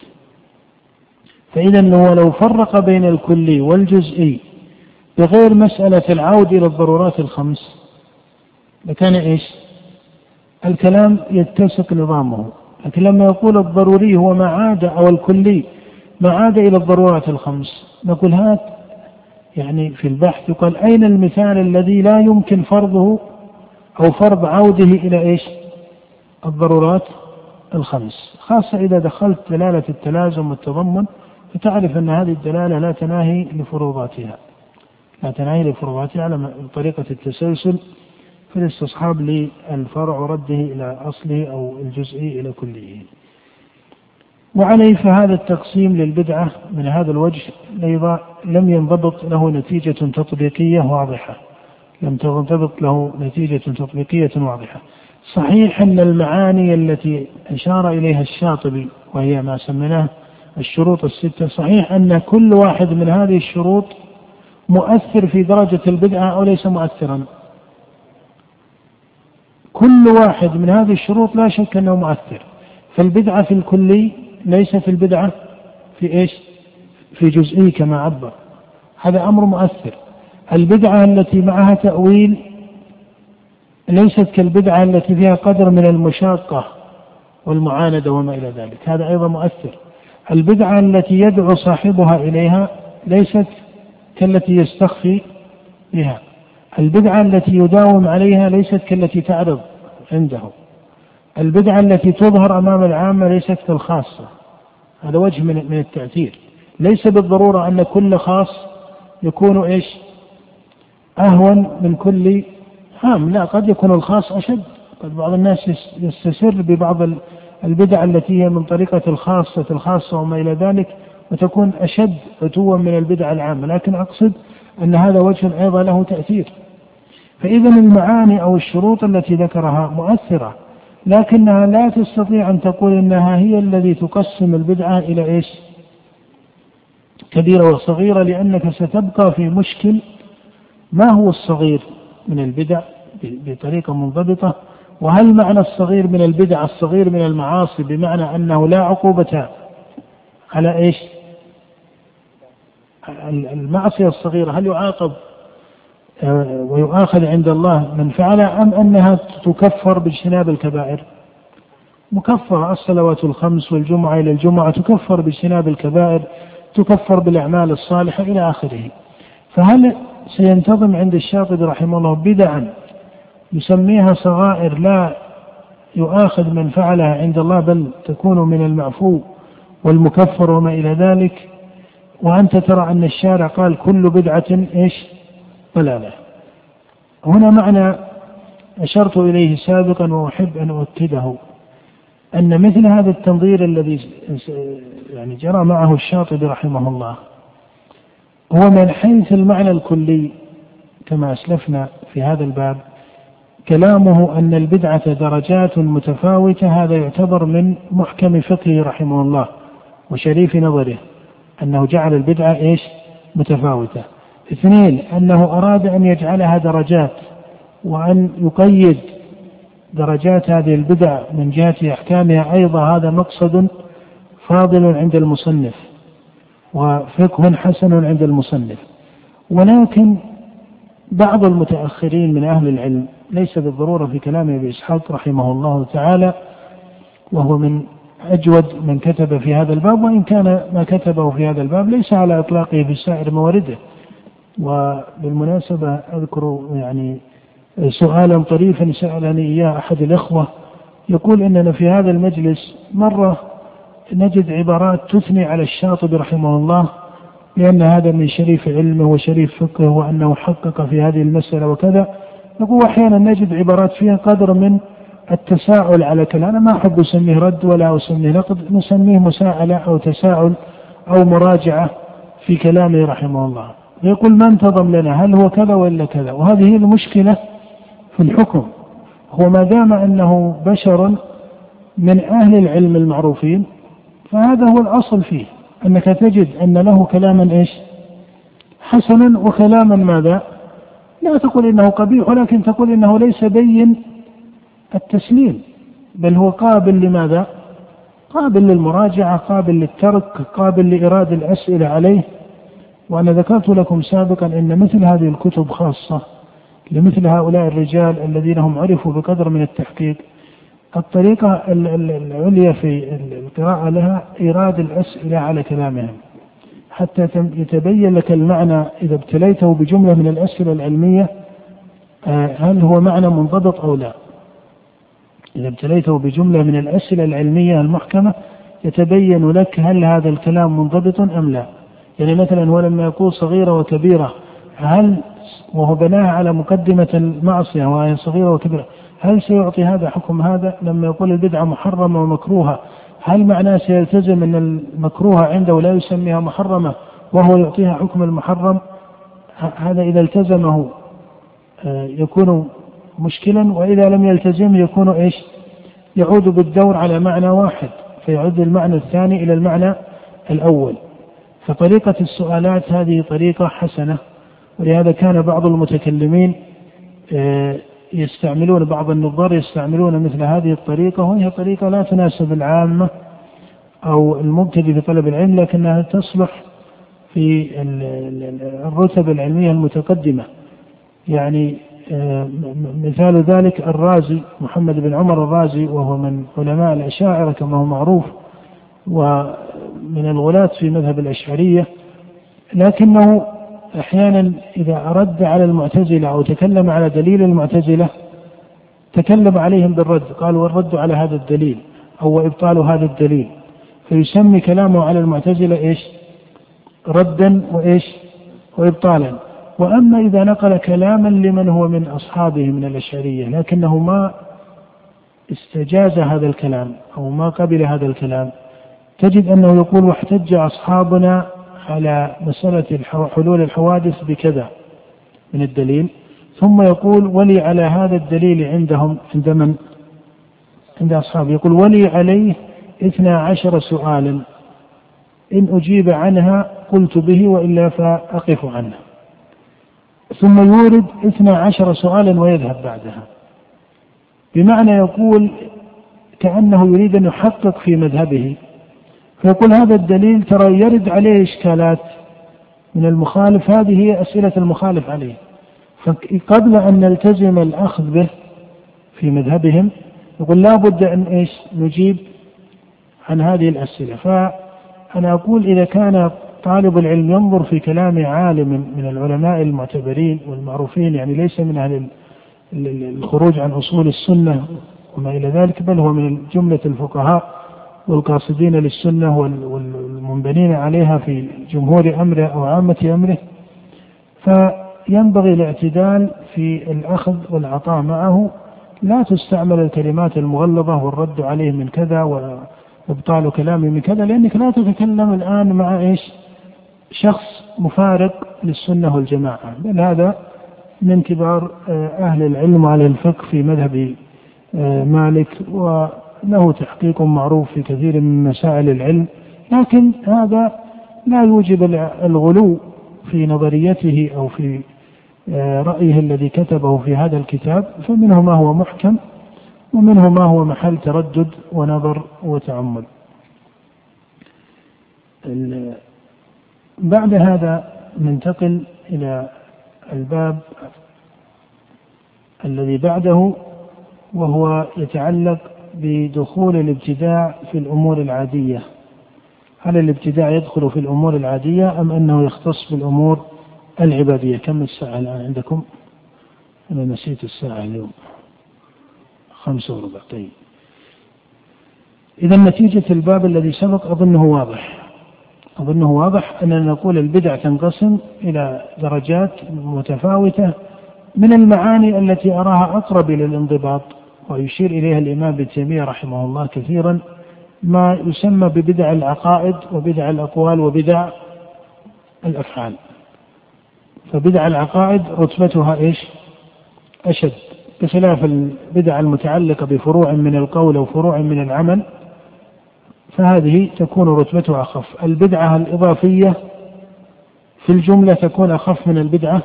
فإذا هو لو فرق بين الكلي والجزئي بغير مسألة العود إلى الضرورات الخمس لكان إيش؟ الكلام يتسق نظامه لكن لما يقول الضروري هو ما عاد أو الكلي ما عاد إلى الضرورات الخمس نقول هات يعني في البحث يقال أين المثال الذي لا يمكن فرضه أو فرض عوده إلى إيش؟ الضرورات الخمس. خاصة إذا دخلت دلالة التلازم والتضمن فتعرف أن هذه الدلالة لا تناهي لفروضاتها. لا تناهي لفروضاتها على طريقة التسلسل في الاستصحاب للفرع ورده إلى أصله أو الجزئي إلى كله. وعليه فهذا التقسيم للبدعة من هذا الوجه أيضا لم ينضبط له نتيجة تطبيقية واضحة. لم تنضبط له نتيجة تطبيقية واضحة. صحيح أن المعاني التي أشار إليها الشاطبي وهي ما سميناه الشروط الستة صحيح أن كل واحد من هذه الشروط مؤثر في درجة البدعة أو ليس مؤثرا. كل واحد من هذه الشروط لا شك أنه مؤثر. فالبدعة في الكلي ليس في البدعة في إيش؟ في جزئي كما عبر. هذا أمر مؤثر. البدعة التي معها تأويل ليست كالبدعة التي فيها قدر من المشاقة والمعاندة وما إلى ذلك. هذا أيضا مؤثر. البدعة التي يدعو صاحبها إليها ليست كالتي يستخفي بها. البدعة التي يداوم عليها ليست كالتي تعرض عنده. البدعة التي تظهر أمام العامة ليست كالخاصة. هذا وجه من من التأثير. ليس بالضرورة أن كل خاص يكون إيش؟ أهون من كل عام. لا قد يكون الخاص أشد. قد بعض الناس يستسر ببعض البدع التي هي من طريقة الخاصة الخاصة وما إلى ذلك. وتكون أشد عتوا من البدع العامة لكن أقصد أن هذا وجه أيضا له تأثير. فإذا المعاني أو الشروط التي ذكرها مؤثرة لكنها لا تستطيع أن تقول إنها هي الذي تقسم البدعة إلى إيش؟ كبيرة وصغيرة لأنك ستبقى في مشكل ما هو الصغير من البدع بطريقة منضبطة وهل معنى الصغير من البدع الصغير من المعاصي بمعنى أنه لا عقوبة على إيش؟ المعصية الصغيرة هل يعاقب آه، ويؤاخذ عند الله من فعلها أم أنها تكفر باجتناب الكبائر؟ مكفرة الصلوات الخمس والجمعة إلى الجمعة تكفر باجتناب الكبائر تكفر بالأعمال الصالحة إلى آخره. فهل سينتظم عند الشاطبي رحمه الله بدعا يسميها صغائر لا يؤاخذ من فعلها عند الله بل تكون من المعفو والمكفر وما إلى ذلك؟ وأنت ترى أن الشارع قال كل بدعة إيش؟ ضلالة. هنا معنى أشرت إليه سابقا وأحب أن أؤكده أن مثل هذا التنظير الذي يعني جرى معه الشاطبي رحمه الله هو من حيث المعنى الكلي كما أسلفنا في هذا الباب كلامه أن البدعة درجات متفاوتة هذا يعتبر من محكم فقهه رحمه الله وشريف نظره. أنه جعل البدعة إيش؟ متفاوتة. اثنين أنه أراد أن يجعلها درجات وأن يقيد درجات هذه البدع من جهة أحكامها. أيضا هذا مقصد فاضل عند المصنف وفقه حسن عند المصنف. ولكن بعض المتأخرين من أهل العلم ليس بالضرورة في كلام أبي إسحاق رحمه الله تعالى وهو من أجود من كتب في هذا الباب وإن كان ما كتبه في هذا الباب ليس على إطلاقه في سائر موارده. وبالمناسبة أذكر يعني سؤالا طريفا سألني إياه أحد الإخوة يقول إننا في هذا المجلس مرة نجد عبارات تثني على الشاطبي رحمه الله لأن هذا من شريف علمه وشريف فقهه وأنه حقق في هذه المسألة وكذا. نقول أحيانا نجد عبارات فيها قدر من التساؤل على كلام أنا ما أحب أسميه رد ولا أسميه نقد نسميه مساءلة أو تساؤل أو مراجعة في كلامه رحمه الله. يقول ما انتظم لنا هل هو كذا ولا كذا؟ وهذه هي المشكلة في الحكم. هو ما دام أنه بشر من أهل العلم المعروفين فهذا هو الأصل فيه أنك تجد أن له كلاما إيش؟ حسنا وكلاما ماذا؟ لا تقول إنه قبيح ولكن تقول إنه ليس بين التسليم. بل هو قابل لماذا؟ قابل للمراجعة قابل للترك قابل لإرادة الأسئلة عليه. وأنا ذكرت لكم سابقا أن مثل هذه الكتب خاصة لمثل هؤلاء الرجال الذين هم عرفوا بقدر من التحقيق الطريقة العليا في القراءة لها إيراد الأسئلة على كلامهم. حتى يتبين لك المعنى إذا ابتليته بجملة من الأسئلة العلمية آه، هل هو معنى منضبط أو لا. إذا ابتليته بجملة من الأسئلة العلمية المحكمة يتبين لك هل هذا الكلام منضبط أم لا. يعني مثلا هو لما يقول صغيرة وكبيرة هل وهو بناها على مقدمة المعصية وهي صغيرة وكبيرة هل سيعطي هذا حكم هذا؟ لما يقول البدعة محرمة ومكروهة هل معناه سيلتزم أن المكروهة عنده لا يسميها محرمة وهو يعطيها حكم المحرم؟ هذا إذا التزمه آه، يكون مشكلا وإذا لم يلتزم يكون إيش؟ يعود بالدور على معنى واحد فيعود المعنى الثاني إلى المعنى الأول. فطريقة السؤالات هذه طريقة حسنة ولهذا كان بعض المتكلمين آه، يستعملون بعض النظار يستعملون مثل هذه الطريقة وهي طريقة لا تناسب العامة أو المبتدئ في طلب العلم لكنها تصلح في الرتب العلمية المتقدمة. يعني مثال ذلك الرازي محمد بن عمر الرازي وهو من علماء الأشاعرة كما هو معروف ومن الغلاة في مذهب الأشعرية. لكنه أحيانا إذا أرد على المعتزلة أو تكلم على دليل المعتزلة تكلم عليهم بالرد قال والرد على هذا الدليل أو إبطال هذا الدليل. فيسمي كلامه على المعتزلة إيش؟ ردا وإيش؟ وإبطالا. وأما إذا نقل كلاما لمن هو من أصحابه من الأشعرية لكنه ما استجاز هذا الكلام أو ما قبل هذا الكلام تجد أنه يقول واحتج أصحابنا على مسألة حلول الحوادث بكذا من الدليل ثم يقول ولي على هذا الدليل عندهم عند من؟ عند أصحابه يقول ولي عليه اثنا عشر سؤالا إن أجيب عنها قلت به وإلا فأقف عنه ثم يورد اثنا عشر سؤالا ويذهب بعدها. بمعنى يقول كأنه يريد أن يحقق في مذهبه. فيقول هذا الدليل ترى يرد عليه إشكالات من المخالف. هذه هي أسئلة المخالف عليه. فقبل أن نلتزم الأخذ به في مذهبهم يقول لا بد أن إيش؟ نجيب عن هذه الأسئلة. فأنا أقول إذا كان طالب العلم ينظر في كلام عالم من العلماء المعتبرين والمعروفين يعني ليس من أهل الخروج عن أصول السنة وما إلى ذلك بل هو من جملة الفقهاء والقاصدين للسنة والمنبنين عليها في جمهور أمره أو عامة أمره. فينبغي الاعتدال في الأخذ والعطاء معه. لا تستعمل الكلمات المغلظة والرد عليه من كذا وإبطال كلامه من كذا لأنك لا تتكلم الآن مع إيش؟ شخص مفارق للسنة والجماعة بل هذا من كبار آه، أهل العلم وأهل الفقه في مذهب آه، مالك له تحقيق معروف في كثير من مسائل العلم لكن هذا لا يوجب الغلو في نظريته أو في آه، رأيه الذي كتبه في هذا الكتاب فمنه ما هو محكم ومنه ما هو محل تردد ونظر وتأمل. بعد هذا ننتقل إلى الباب الذي بعده وهو يتعلق بدخول الابتداع في الأمور العادية. هل الابتداع يدخل في الأمور العادية أم أنه يختص بالأمور العبادية؟ كم الساعة الآن عندكم؟ أنا نسيت الساعة اليوم. خمسة وربع. طيب. إذا نتيجة الباب الذي سبق أظنه واضح. أظنه واضح أننا نقول البدع تنقسم إلى درجات متفاوتة من المعاني التي أراها أقرب إلى الانضباط ويشير إليها الإمام ابن تيمية رحمه الله كثيرا ما يسمى ببدع العقائد وبدع الأقوال وبدع الأفعال. فبدع العقائد رتبتها إيش؟ أشد بخلاف البدع المتعلقة بفروع من القول أو فروع من العمل فهذه تكون رتبتها أخف. البدعة الإضافية في الجملة تكون أخف من البدعة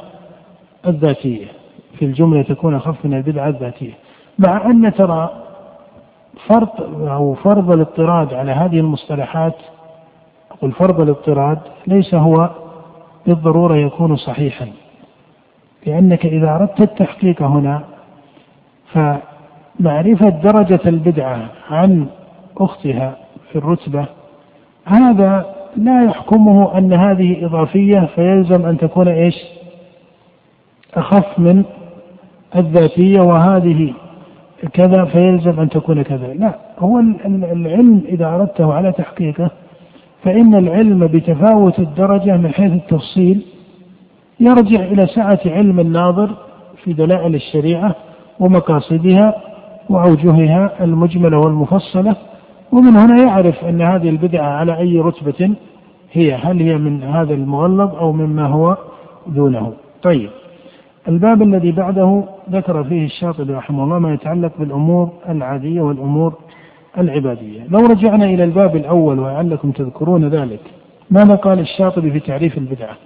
الذاتية. في الجملة تكون أخف من البدعة الذاتية. مع أن ترى فرض أو فرض الاضطراد على هذه المصطلحات أقول فرض الاضطراد ليس هو بالضرورة يكون صحيحا. لأنك إذا أردت التحقيق هنا فمعرفة درجة البدعة عن أختها في الرتبة. هذا لا يحكمه أن هذه إضافية فيلزم أن تكون إيش؟ أخف من الذاتية وهذه كذا فيلزم أن تكون كذا. لا هو العلم إذا أردته على تحقيقه فإن العلم بتفاوت الدرجة من حيث التفصيل يرجع إلى سعة علم الناظر في دلائل الشريعة ومقاصدها وأوجهها المجملة والمفصلة ومن هنا يعرف أن هذه البدعة على أي رتبة هي. هل هي من هذا المغلظ أو مما هو دونه؟ طيب. الباب الذي بعده ذكر فيه الشاطبي رحمه الله ما يتعلق بالأمور العادية والأمور العبادية. لو رجعنا إلى الباب الأول ولعلكم تذكرون ذلك ماذا قال الشاطبي في تعريف البدعة؟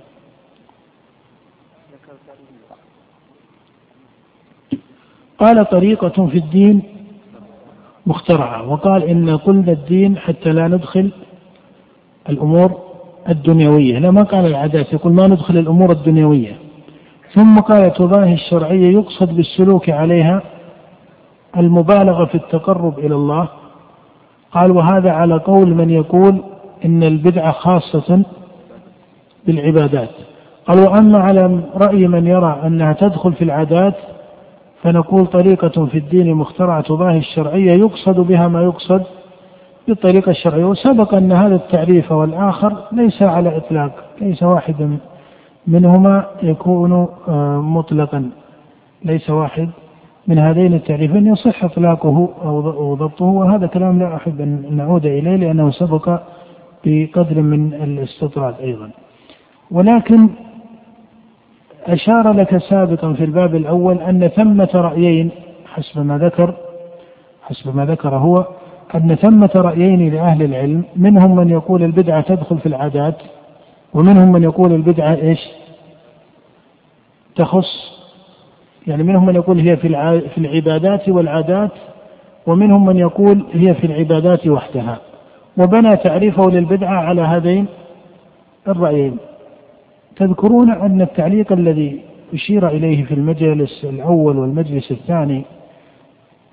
قال طريقة في الدين مخترعة وقال إن قلنا الدين حتى لا ندخل الأمور الدنيوية. لا ما قال العادات يقول ما ندخل الأمور الدنيوية. ثم قال تضاهي الشرعية يقصد بالسلوك عليها المبالغة في التقرب إلى الله. قال وهذا على قول من يقول إن البدعة خاصة بالعبادات. قال وأما على رأي من يرى أنها تدخل في العادات فنقول طريقة في الدين مخترعة تضاهي الشرعية يقصد بها ما يقصد بالطريقة الشرعية. وسبق أن هذا التعريف والآخر ليس على إطلاق ليس واحد منهما يكون آه، مطلقا. ليس واحد من هذين التعريفين يصح إطلاقه أو ضبطه وهذا كلام لا أحب أن نعود إليه لأنه سبق بقدر من الاستطراد أيضا. ولكن أشار لك سابقا في الباب الأول أن ثمة رأيين حسب ما ذكر حسب ما ذكر هو أن ثمة رأيين لأهل العلم منهم من يقول البدعة تدخل في العادات ومنهم من يقول البدعة إيش؟ تخص يعني منهم من يقول هي في في العبادات والعادات ومنهم من يقول هي في العبادات وحدها. وبنى تعريفه للبدعة على هذين الرأيين. تذكرون أن التعليق الذي أشير إليه في المجلس الأول والمجلس الثاني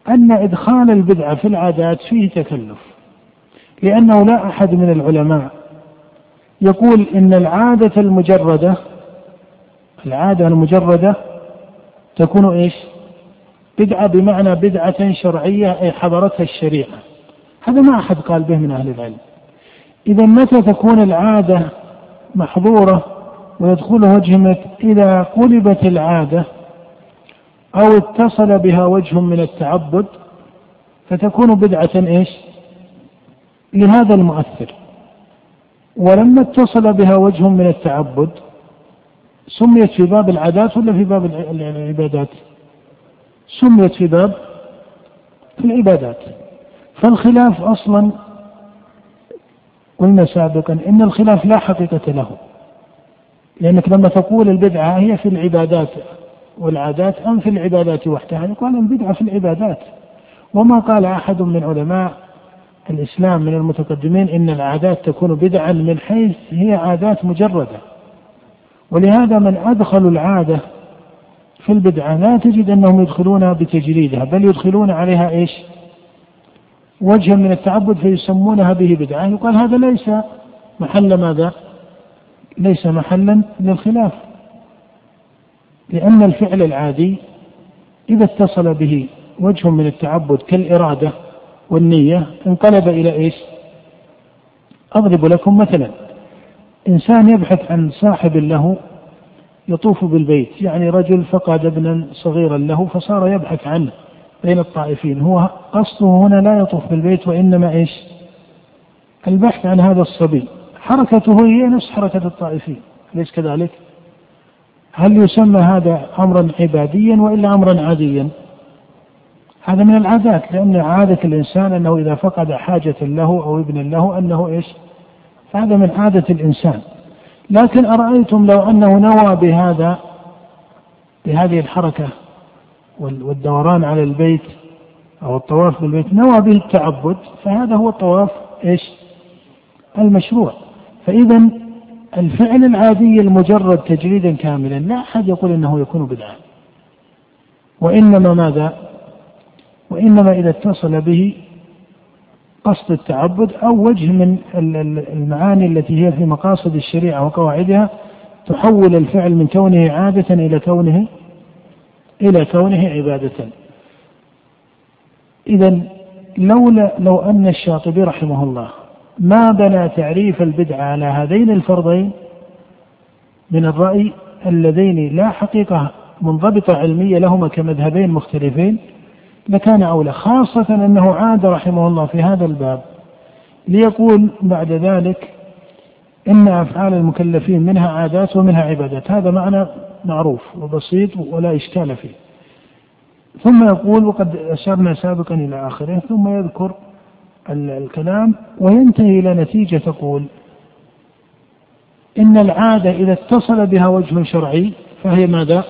أن إدخال البدعة في العادات فيه تكلف لأنه لا أحد من العلماء يقول إن العادة المجردة العادة المجردة تكون إيش؟ بدعة بمعنى بدعة شرعية أي حضرتها الشريعة. هذا ما أحد قال به من أهل العلم. إذا متى تكون العادة محظورة؟ ويدخل وجه إذا قلبت العادة أو اتصل بها وجه من التعبد فتكون بدعة إيش؟ لهذا المؤثر. ولما اتصل بها وجه من التعبد سميت في باب العادات ولا في باب العبادات؟ سميت في باب العبادات. فالخلاف أصلا قلنا سابقا إن الخلاف لا حقيقة له. لأنك لما تقول البدعة هي في العبادات والعادات أم في العبادات وحدها؟ يقال البدعة في العبادات. وما قال أحد من علماء الإسلام من المتقدمين إن العادات تكون بدعا من حيث هي عادات مجردة. ولهذا من أدخلوا العادة في البدعة لا تجد أنهم يدخلونها بتجريدها بل يدخلون عليها إيش؟ وجها من التعبد فيسمونها به بدعة. يقال هذا ليس محل ماذا؟ ليس محلا للخلاف لأن الفعل العادي إذا اتصل به وجه من التعبد كالإرادة والنية انقلب إلى إيش؟ أضرب لكم مثلا إنسان يبحث عن صاحب له يطوف بالبيت يعني رجل فقد ابنا صغيرا له فصار يبحث عنه بين الطائفين هو قصده هنا لا يطوف بالبيت وإنما إيش؟ البحث عن هذا الصبي. حركته هي نفس حركة الطائفين أليس كذلك؟ هل يسمى هذا أمرا عباديا وإلا أمرا عاديا؟ هذا من العادات لأن عادة الإنسان أنه إذا فقد حاجة له أو ابن له أنه إيش؟ هذا من عادة الإنسان. لكن أرأيتم لو أنه نوى بهذا بهذه الحركة والدوران على البيت أو الطواف بالبيت نوى به التعبد فهذا هو الطواف إيش؟ المشروع. فإذا الفعل العادي المجرد تجريدا كاملا لا أحد يقول إنه يكون بدعة وإنما ماذا وإنما إذا اتصل به قصد التعبد أو وجه من المعاني التي هي في مقاصد الشريعة وقواعدها تحول الفعل من كونه عادة إلى كونه إلى كونه عبادة. إذا لولا لو أن الشاطبي رحمه الله ما بنى تعريف البدعة على هذين الفرضين من الرأي اللذين لا حقيقة منضبطة علمية لهما كمذهبين مختلفين لكان أولى خاصة أنه عاد رحمه الله في هذا الباب ليقول بعد ذلك إن أفعال المكلفين منها عادات ومنها عبادات هذا معنى معروف وبسيط ولا إشكال فيه. ثم يقول وقد أشرنا سابقا إلى آخره ثم يذكر الكلام وينتهي إلى نتيجة تقول إن العادة إذا اتصل بها وجه شرعي فهي ماذا؟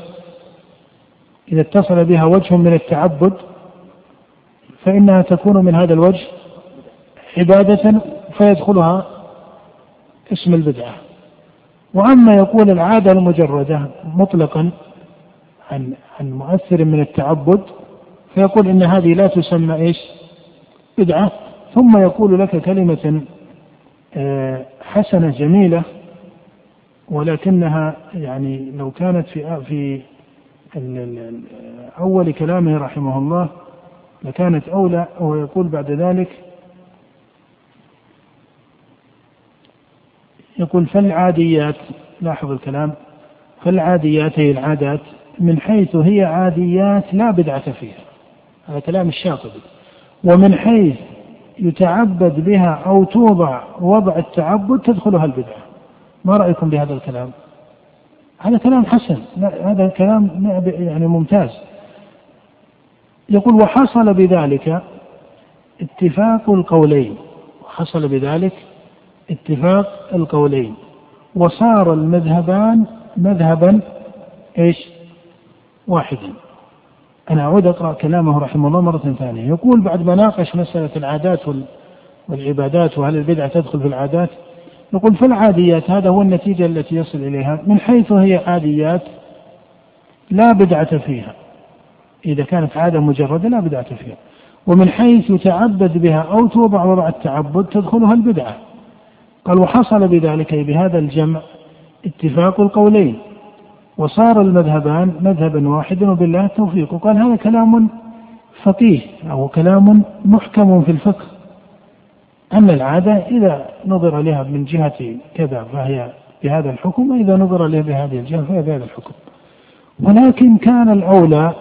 إذا اتصل بها وجه من التعبد فإنها تكون من هذا الوجه عبادة فيدخلها اسم البدعة. وأما يقول العادة المجردة مطلقا عن عن مؤثر من التعبد فيقول إن هذه لا تسمى إيش؟ بدعة. ثم يقول لك كلمة آه، حسنة جميلة ولكنها يعني لو كانت في في أول كلامه رحمه الله لكانت أولى وهو يقول بعد ذلك يقول فالعاديات لاحظ الكلام فالعاديات هي العادات من حيث هي عاديات لا بدعة فيها هذا كلام الشاطبي ومن حيث يتعبد بها أو توضع وضع التعبد تدخلها البدعة. ما رأيكم بهذا الكلام؟ هذا كلام حسن. هذا كلام يعني ممتاز. يقول وحصل بذلك اتفاق القولين. وحصل بذلك اتفاق القولين. وصار المذهبان مذهبا إيش؟ واحدا. أنا أعود أقرأ كلامه رحمه الله مرة ثانية، يقول بعد ما ناقش مسألة العادات والعبادات وهل البدعة تدخل في العادات؟ يقول في العاديات هذا هو النتيجة التي يصل إليها من حيث هي عاديات لا بدعة فيها. إذا كانت عادة مجردة لا بدعة فيها ومن حيث يتعبد بها أو توضع وضع التعبد تدخلها البدعة قال وحصل بذلك بهذا الجمع اتفاق القولين وصار المذهبان مذهبا واحدا وبالله التوفيق. وقال هذا كلام فقيه أو كلام محكم في الفقه. أن العادة إذا نظر لها من جهة كذا فهي بهذا الحكم وإذا نظر لها بهذه الجهة فهي بهذا الحكم. ولكن كان الأولى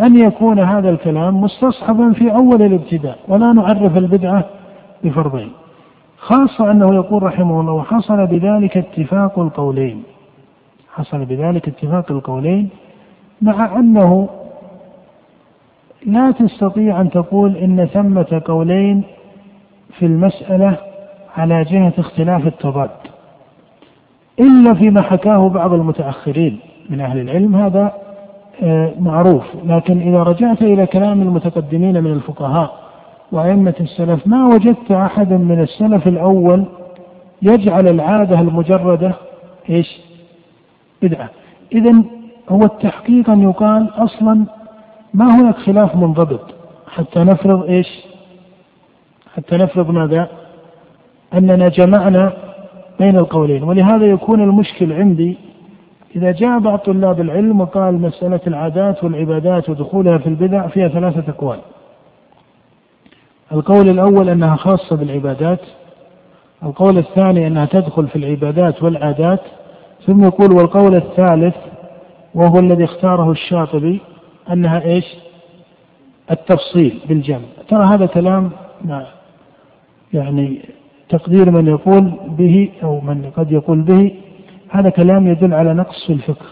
أن يكون هذا الكلام مستصحبا في أول الابتداء ولا نعرف البدعة بفرضين. خاصة أنه يقول رحمه الله وحصل بذلك اتفاق القولين. حصل بذلك اتفاق القولين مع أنه لا تستطيع أن تقول إن ثمة قولين في المسألة على جهة اختلاف التضاد إلا فيما حكاه بعض المتأخرين من أهل العلم هذا آه، معروف. لكن إذا رجعت إلى كلام المتقدمين من الفقهاء وأئمة السلف ما وجدت أحدا من السلف الأول يجعل العادة المجردة إيش؟ بدعة. إذا هو التحقيق أن يقال أصلا ما هناك خلاف منضبط. حتى نفرض إيش؟ حتى نفرض ماذا؟ أننا جمعنا بين القولين. ولهذا يكون المشكل عندي إذا جاء بعض طلاب العلم وقال مسألة العادات والعبادات ودخولها في البدع فيها ثلاثة أقوال. القول الأول أنها خاصة بالعبادات. القول الثاني أنها تدخل في العبادات والعادات. ثم يقول والقول الثالث وهو الذي اختاره الشاطبي أنها إيش؟ التفصيل بالجمع. ترى هذا كلام يعني تقدير من يقول به أو من قد يقول به هذا كلام يدل على نقص في الفقه.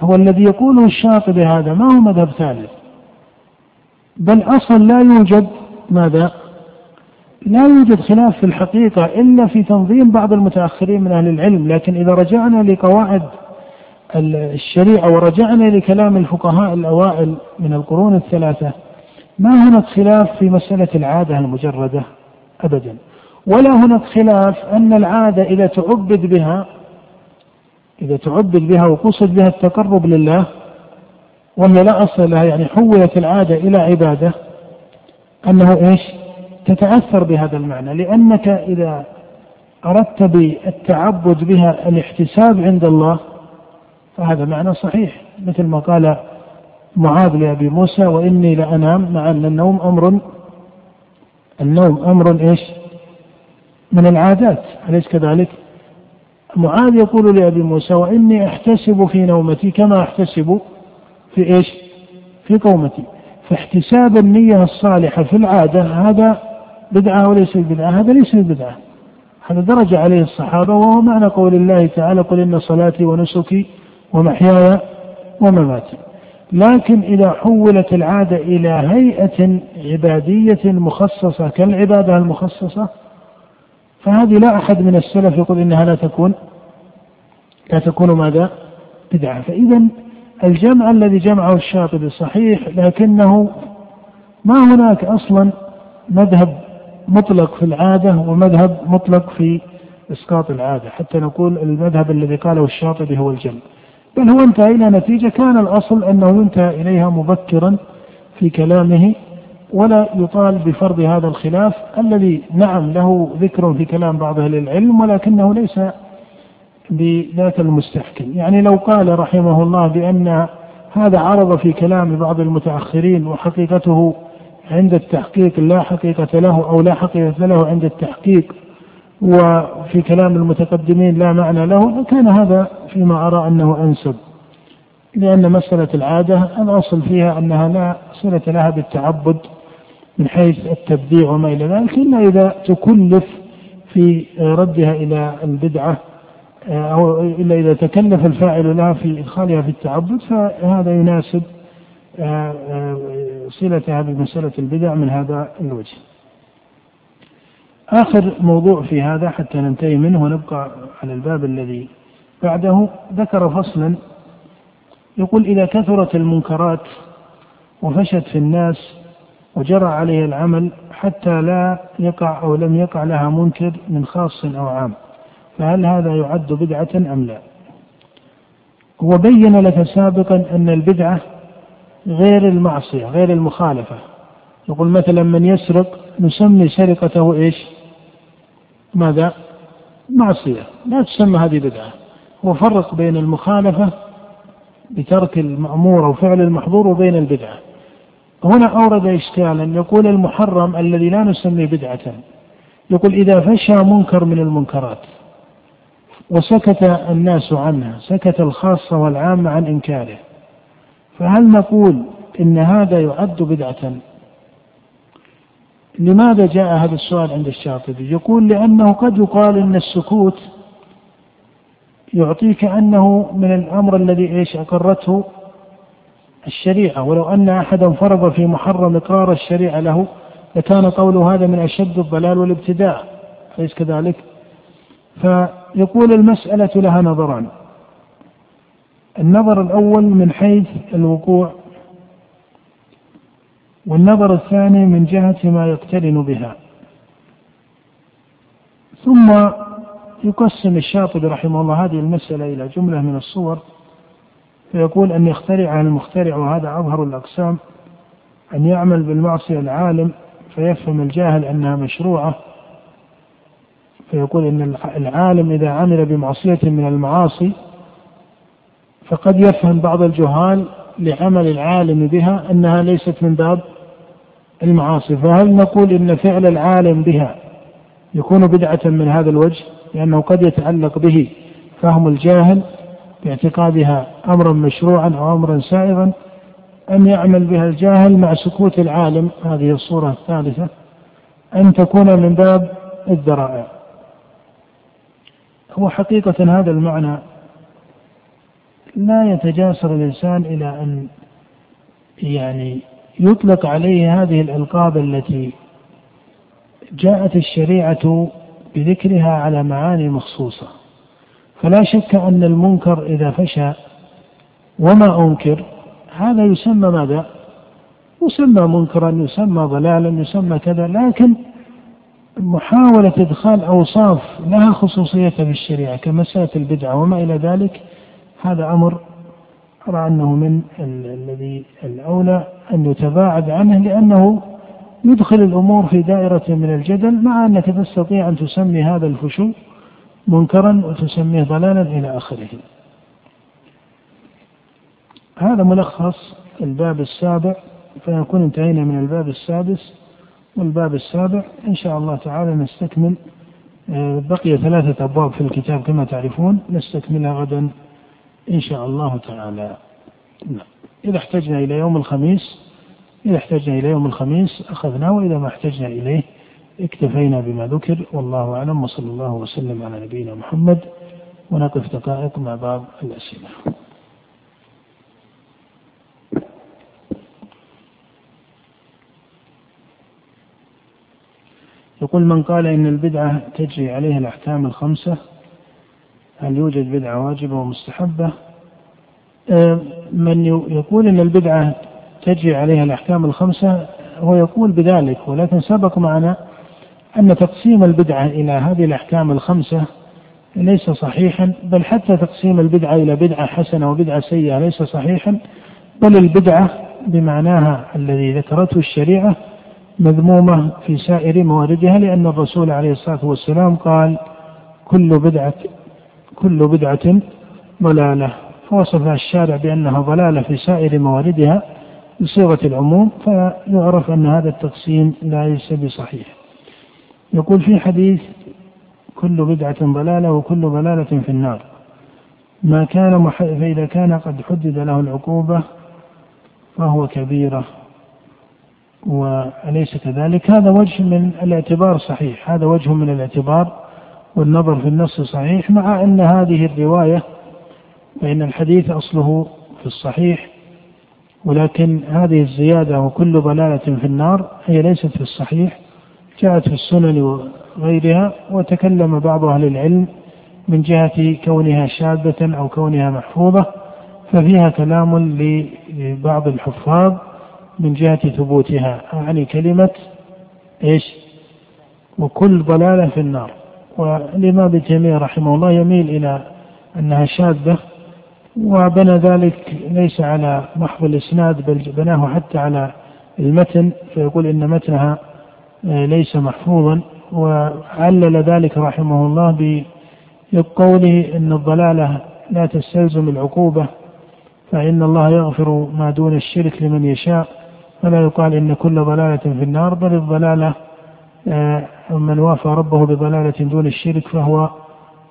هو الذي يقوله الشاطبي هذا ما هو مذهب ثالث بل أصل لا يوجد ماذا؟ لا يوجد خلاف في الحقيقة إلا في تنظيم بعض المتأخرين من أهل العلم لكن إذا رجعنا لقواعد الشريعة ورجعنا لكلام الفقهاء الأوائل من القرون الثلاثة ما هناك خلاف في مسألة العادة المجردة أبدا. ولا هناك خلاف أن العادة إذا تعبد بها إذا تعبد بها وقصد بها التقرب لله وهي لا أصل لها يعني حولت العادة إلى عبادة أنه إيش؟ تتأثر بهذا المعنى لأنك إذا أردت بالتعبد بها الاحتساب عند الله فهذا معنى صحيح مثل ما قال معاذ لأبي موسى وإني لأنام مع أن النوم أمر النوم أمر إيش؟ من العادات أليس كذلك؟ معاذ يقول لأبي موسى وإني أحتسب في نومتي كما أحتسب في إيش؟ في قومتي. فاحتساب النية الصالحة في العادة هذا بدعة وليس بدعة هذا ليس بدعة. هذا درج عليه الصحابة وهو معنى قول الله تعالى قل إن صلاتي ونسكي ومحياي ومماتي. لكن إذا حولت العادة إلى هيئة عبادية مخصصة كالعبادة المخصصة فهذه لا أحد من السلف يقول إنها لا تكون لا تكون ماذا؟ بدعة. فإذا الجمع الذي جمعه الشاطبي صحيح لكنه ما هناك أصلا مذهب مطلق في العادة ومذهب مطلق في إسقاط العادة حتى نقول المذهب الذي قاله الشاطبي هو الجمع بل هو انتهى إلى نتيجة كان الأصل أنه ينتهى إليها مبكرا في كلامه ولا يطال بفرض هذا الخلاف الذي نعم له ذكر في كلام بعض أهل العلم ولكنه ليس بذات المستحكم. يعني لو قال رحمه الله بأن هذا عرض في كلام بعض المتأخرين وحقيقته عند التحقيق لا حقيقة له أو لا حقيقة له عند التحقيق وفي كلام المتقدمين لا معنى له لكان هذا فيما أرى أنه أنسب. لأن مسألة العادة الأصل فيها أنها لا صلة لها بالتعبد من حيث التبديع وما إلى ذلك إلا إذا تكلف في ردها إلى البدعة أو إلا إذا تكلف الفاعل لها في إدخالها في التعبد فهذا يناسب آه، آه، صلتها بمسألة البدع من هذا الوجه. آخر موضوع في هذا حتى ننتهي منه ونبقى على الباب الذي بعده ذكر فصلا يقول إذا كثرت المنكرات وفشت في الناس وجرى عليها العمل حتى لا يقع أو لم يقع لها منكر من خاص أو عام فهل هذا يعد بدعة أم لا هو بين لك سابقا أن البدعة غير المعصية غير المخالفة. يقول مثلا من يسرق نسمي سرقته إيش؟ ماذا؟ معصية. لا تسمى هذه بدعة. هو فرق بين المخالفة بترك المأمور أو فعل المحظور وبين البدعة. هنا أورد إشكالا. يقول المحرم الذي لا نسميه بدعة. يقول إذا فشى منكر من المنكرات وسكت الناس عنها سكت الخاصة والعامة عن إنكاره. فهل نقول إن هذا يعد بدعة؟ لماذا جاء هذا السؤال عند الشاطبي؟ يقول لأنه قد يقال أن السكوت يعطيك أنه من الأمر الذي إيش أقرته الشريعة ولو أن أحدا فرض في محرم إقرار الشريعة له لكان قوله هذا من أشد الضلال والابتداع أليس كذلك؟ فيقول المسألة لها نظران. النظر الأول من حيث الوقوع والنظر الثاني من جهة ما يقترن بها. ثم يقسم الشاطبي رحمه الله هذه المسألة إلى جملة من الصور فيقول أن يخترعها المخترع وهذا أظهر الأقسام أن يعمل بالمعصية العالم فيفهم الجاهل أنها مشروعة. فيقول أن العالم إذا عمل بمعصية من المعاصي فقد يفهم بعض الجهال لعمل العالم بها أنها ليست من باب المعاصي. فهل نقول إن فعل العالم بها يكون بدعة من هذا الوجه؟ لأنه قد يتعلق به فهم الجاهل باعتقادها أمرا مشروعا أو أمرا سائغا أن يعمل بها الجاهل مع سكوت العالم. هذه الصورة الثالثة. أن تكون من باب الذرائع. هو حقيقة هذا المعنى لا يتجاسر الإنسان إلى أن يعني يطلق عليه هذه الألقاب التي جاءت الشريعة بذكرها على معاني مخصوصة فلا شك أن المنكر إذا فشى وما أنكر هذا يسمى ماذا؟ يسمى منكرا يسمى ضلالا يسمى كذا لكن محاولة إدخال أوصاف لها خصوصية في الشريعة كمسألة البدعة وما إلى ذلك هذا أمر أرى أنه من الذي الأولى أن يتباعد عنه لأنه يدخل الأمور في دائرة من الجدل مع أنك تستطيع أن تسمي هذا الفشو منكرا وتسميه ضلالا إلى آخره. هذا ملخص الباب السابع فيكون انتهينا من الباب السادس. والباب السابع إن شاء الله تعالى نستكمل آه، بقي ثلاثة أبواب في الكتاب كما تعرفون نستكملها غدا إن شاء الله تعالى. نعم. إذا احتجنا إلى يوم الخميس إذا احتجنا إلى يوم الخميس أخذناه وإذا ما احتجنا إليه اكتفينا بما ذكر. والله أعلم وصلى الله وسلم على نبينا محمد. ونقف دقائق مع بعض الأسئلة. يقول من قال إن البدعة تجري عليها الأحكام الخمسة هل يوجد بدعة واجبة ومستحبة؟ آه، من يقول إن البدعة تجري عليها الأحكام الخمسة هو يقول بذلك ولكن سبق معنا أن تقسيم البدعة إلى هذه الأحكام الخمسة ليس صحيحا بل حتى تقسيم البدعة إلى بدعة حسنة وبدعة سيئة ليس صحيحا بل البدعة بمعناها الذي ذكرته الشريعة مذمومة في سائر مواردها لأن الرسول عليه الصلاة والسلام قال كل بدعة كل بدعة ضلالة. فوصف الشارع بأنها ضلالة في سائر مواردها بصيغة العموم فيعرف أن هذا التقسيم ليس بصحيح. يقول في حديث كل بدعة ضلالة وكل ضلالة في النار. ما كان مح... فإذا كان قد حدد له العقوبة فهو كبيرة وأليس كذلك؟ هذا وجه من الاعتبار صحيح. هذا وجه من الاعتبار والنظر في النص صحيح مع أن هذه الرواية فإن الحديث أصله في الصحيح ولكن هذه الزيادة وكل ضلالة في النار هي ليست في الصحيح جاءت في السنن وغيرها وتكلم بعض أهل العلم من جهة كونها شاذة أو كونها محفوظة ففيها كلام لبعض الحفاظ من جهة ثبوتها يعني كلمة إيش؟ وكل ضلالة في النار والإمام ابن تيمية رحمه الله يميل إلى أنها شاذة وبنى ذلك ليس على محض الإسناد بل بناه حتى على المتن فيقول إن متنها آه، ليس محفوظا. وعلل ذلك رحمه الله بقوله إن الضلالة لا تستلزم العقوبة فإن الله يغفر ما دون الشرك لمن يشاء. فلا يقال إن كل ضلالة في النار بل الضلالة آه، من وافى ربه بضلالة دون الشرك فهو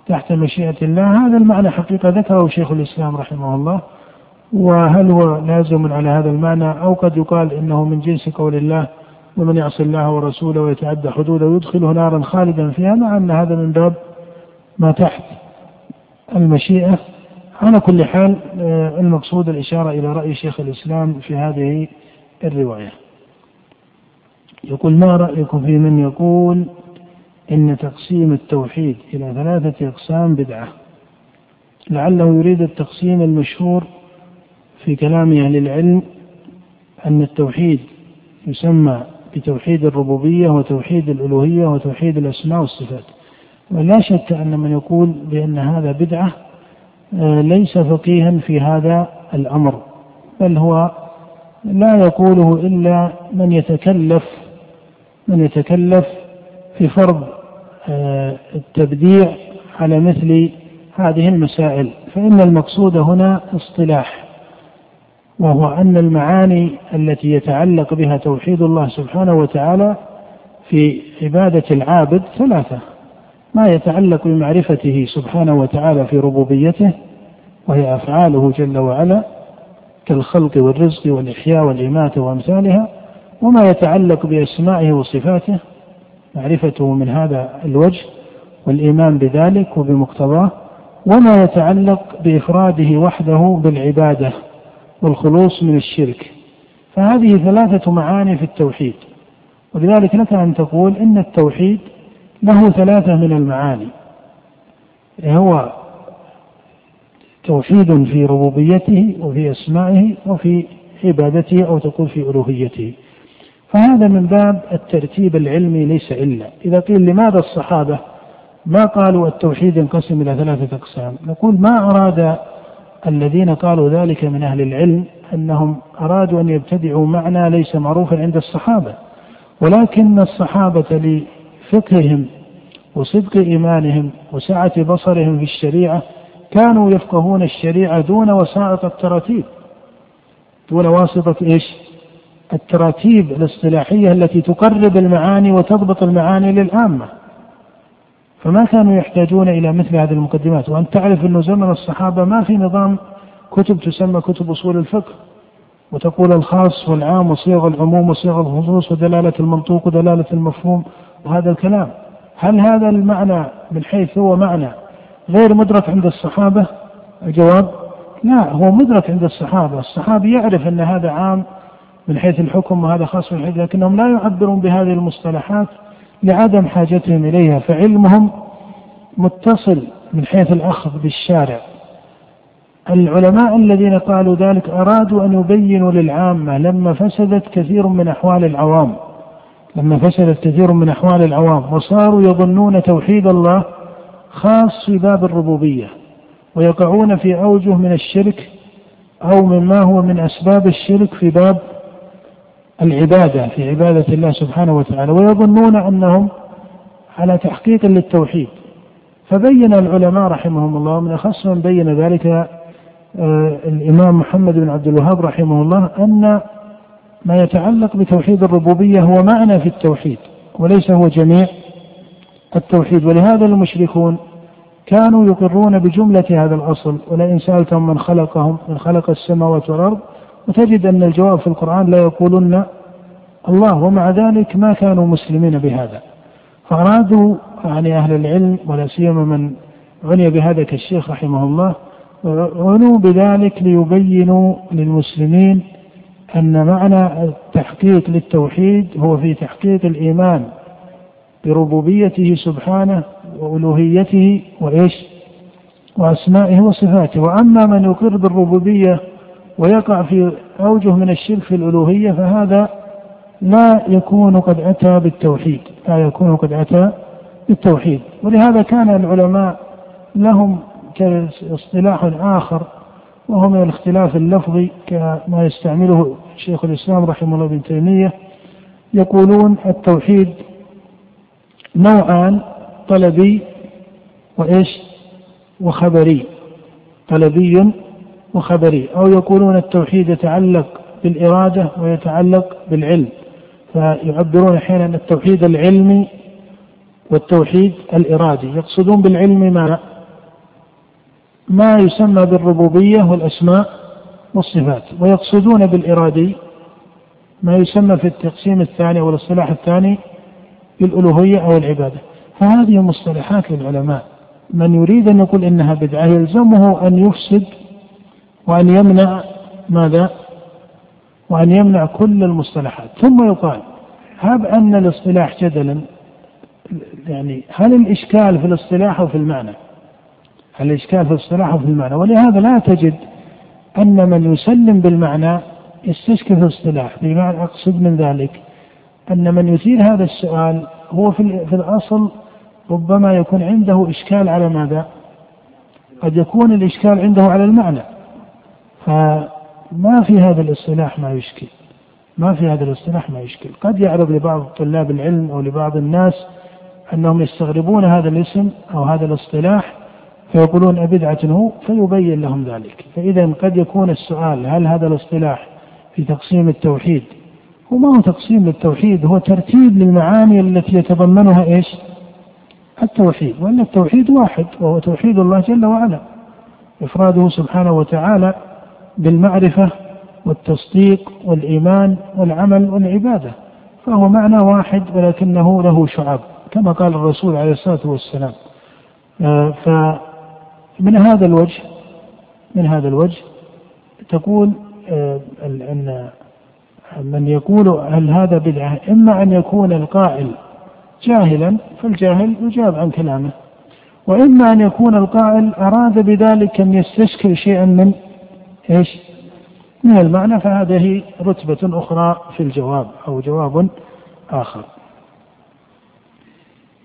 تحت مشيئة الله. هذا المعنى حقيقة ذكره شيخ الإسلام رحمه الله. وهل هو لازم على هذا المعنى؟ أو قد يقال إنه من جنس قول الله ومن يعص الله ورسوله ويتعدى حدوده يدخله نارا خالدا فيها مع أن هذا من باب ما تحت المشيئة. على كل حال آه، المقصود الإشارة إلى رأي شيخ الإسلام في هذه الرواية. يقول ما رأيكم في من يقول إن تقسيم التوحيد إلى ثلاثة أقسام بدعة. لعله يريد التقسيم المشهور في كلام أهل العلم أن التوحيد يسمى بتوحيد الربوبية وتوحيد الألوهية وتوحيد الأسماء والصفات. ولا شك أن من يقول بأن هذا بدعة آه، ليس فقيها في هذا الأمر بل هو لا يقوله إلا من يتكلف من يتكلف في فرض آه، التبديع على مثل هذه المسائل. فإن المقصود هنا اصطلاح وهو أن المعاني التي يتعلق بها توحيد الله سبحانه وتعالى في عبادة العابد ثلاثة. ما يتعلق بمعرفته سبحانه وتعالى في ربوبيته وهي أفعاله جل وعلا كالخلق والرزق والإحياء والإماتة وأمثالها وما يتعلق بأسمائه وصفاته معرفته من هذا الوجه والإيمان بذلك وبمقتضاه وما يتعلق بإفراده وحده بالعبادة والخلوص من الشرك. فهذه ثلاثة معاني في التوحيد. ولذلك لك أن تقول إن التوحيد له ثلاثة من المعاني. هو توحيد في ربوبيته وفي أسمائه وفي عبادته أو تقول في ألوهيته. فهذا من باب الترتيب العلمي ليس إلا. إذا قيل لماذا الصحابة ما قالوا التوحيد ينقسم إلى ثلاثة أقسام؟ نقول ما أراد الذين قالوا ذلك من أهل العلم أنهم أرادوا أن يبتدعوا معنى ليس معروفا عند الصحابة. ولكن الصحابة لفقههم وصدق إيمانهم وسعة بصرهم في الشريعة كانوا يفقهون الشريعة دون وسائط التراتيب. دون واسطة إيش؟ التراتيب الاصطلاحية التي تقرب المعاني وتضبط المعاني للعامة. فما كانوا يحتاجون إلى مثل هذه المقدمات. وأن تعرف أنه زمن الصحابة ما في نظام كتب تسمى كتب أصول الفقه. وتقول الخاص والعام وصيغ العموم وصيغ الخصوص ودلالة المنطوق ودلالة المفهوم وهذا الكلام. هل هذا المعنى من حيث هو معنى غير مدرك عند الصحابة؟ الجواب لا هو مدرك عند الصحابة. الصحابي يعرف أن هذا عام من حيث الحكم وهذا خاص من حيث لكنهم لا يعبرون بهذه المصطلحات لعدم حاجتهم إليها فعلمهم متصل من حيث الأخذ بالشارع. العلماء الذين قالوا ذلك أرادوا أن يبينوا للعامة لما فسدت كثير من أحوال العوام. لما فسدت كثير من أحوال العوام وصاروا يظنون توحيد الله خاص في باب الربوبية ويقعون في أوجه من الشرك أو مما هو من أسباب الشرك في باب العبادة في عبادة الله سبحانه وتعالى ويظنون أنهم على تحقيق للتوحيد. فبين العلماء رحمهم الله من أخص من بين ذلك آه، الإمام محمد بن عبد الوهاب رحمه الله أن ما يتعلق بتوحيد الربوبية هو معنى في التوحيد وليس هو جميع التوحيد. ولهذا المشركون كانوا يقرون بجملة هذا الأصل ولئن سألتهم من خلقهم من خلق السماوات والأرض وتجد أن الجواب في القرآن لا يقولون الله ومع ذلك ما كانوا مسلمين بهذا. فأرادوا يعني أهل العلم ولا سيما من عني بهذا كالشيخ رحمه الله عنوا بذلك ليبينوا للمسلمين أن معنى التحقيق للتوحيد هو في تحقيق الإيمان بربوبيته سبحانه وألوهيته وإيش؟ وأسمائه وصفاته. وأما من يقر بالربوبية ويقع في أوجه من الشرك في الألوهية فهذا لا يكون قد أتى بالتوحيد لا يكون قد أتى بالتوحيد. ولهذا كان العلماء لهم كاصطلاح آخر وهو من الاختلاف اللفظي كما يستعمله شيخ الإسلام رحمه الله ابن تيمية. يقولون التوحيد نوعان طلبي وإيش؟ وخبري. طلبي وخبري أو يقولون التوحيد يتعلق بالإرادة ويتعلق بالعلم. فيعبرون أحيانا التوحيد العلمي والتوحيد الإرادي. يقصدون بالعلم ما ما يسمى بالربوبية والأسماء والصفات. ويقصدون بالإرادي ما يسمى في التقسيم الثاني والاصطلاح الثاني بالألوهية أو العبادة. فهذه مصطلحات للعلماء. من يريد أن يقول إنها بدعة يلزمه أن يفسد وأن يمنع ماذا؟ وأن يمنع كل المصطلحات ثم يقال هب أن الاصطلاح جدلا يعني هل الإشكال في الاصطلاح أو في المعنى؟ هل الإشكال في الاصطلاح أو في المعنى؟ ولهذا لا تجد أن من يسلم بالمعنى يستشكل في الاصطلاح بمعنى أقصد من ذلك أن من يثير هذا السؤال هو في, في الأصل ربما يكون عنده إشكال على ماذا؟ قد يكون الإشكال عنده على المعنى فما في هذا الاصطلاح ما يشكل. ما في هذا الاصطلاح ما يشكل. قد يعرض لبعض طلاب العلم أو لبعض الناس أنهم يستغربون هذا الاسم أو هذا الاصطلاح فيقولون أبدعة هو فيبين لهم ذلك. فإذا قد يكون السؤال هل هذا الاصطلاح في تقسيم التوحيد هو ما هو تقسيم للتوحيد هو ترتيب للمعاني التي يتضمنها إيش؟ التوحيد. وأن التوحيد واحد وهو توحيد الله جل وعلا. إفراده سبحانه وتعالى بالمعرفة والتصديق والإيمان والعمل والعبادة فهو معنى واحد ولكنه له شعب كما قال الرسول عليه الصلاة والسلام. آه، فمن هذا الوجه من هذا الوجه تقول آه، أن من يقول هل هذا بدعة إما أن يكون القائل جاهلا فالجاهل يجاب عن كلامه وإما أن يكون القائل أراد بذلك أن يستشكل شيئا من إيش؟ من المعنى فهذه رتبة أخرى في الجواب أو جواب آخر.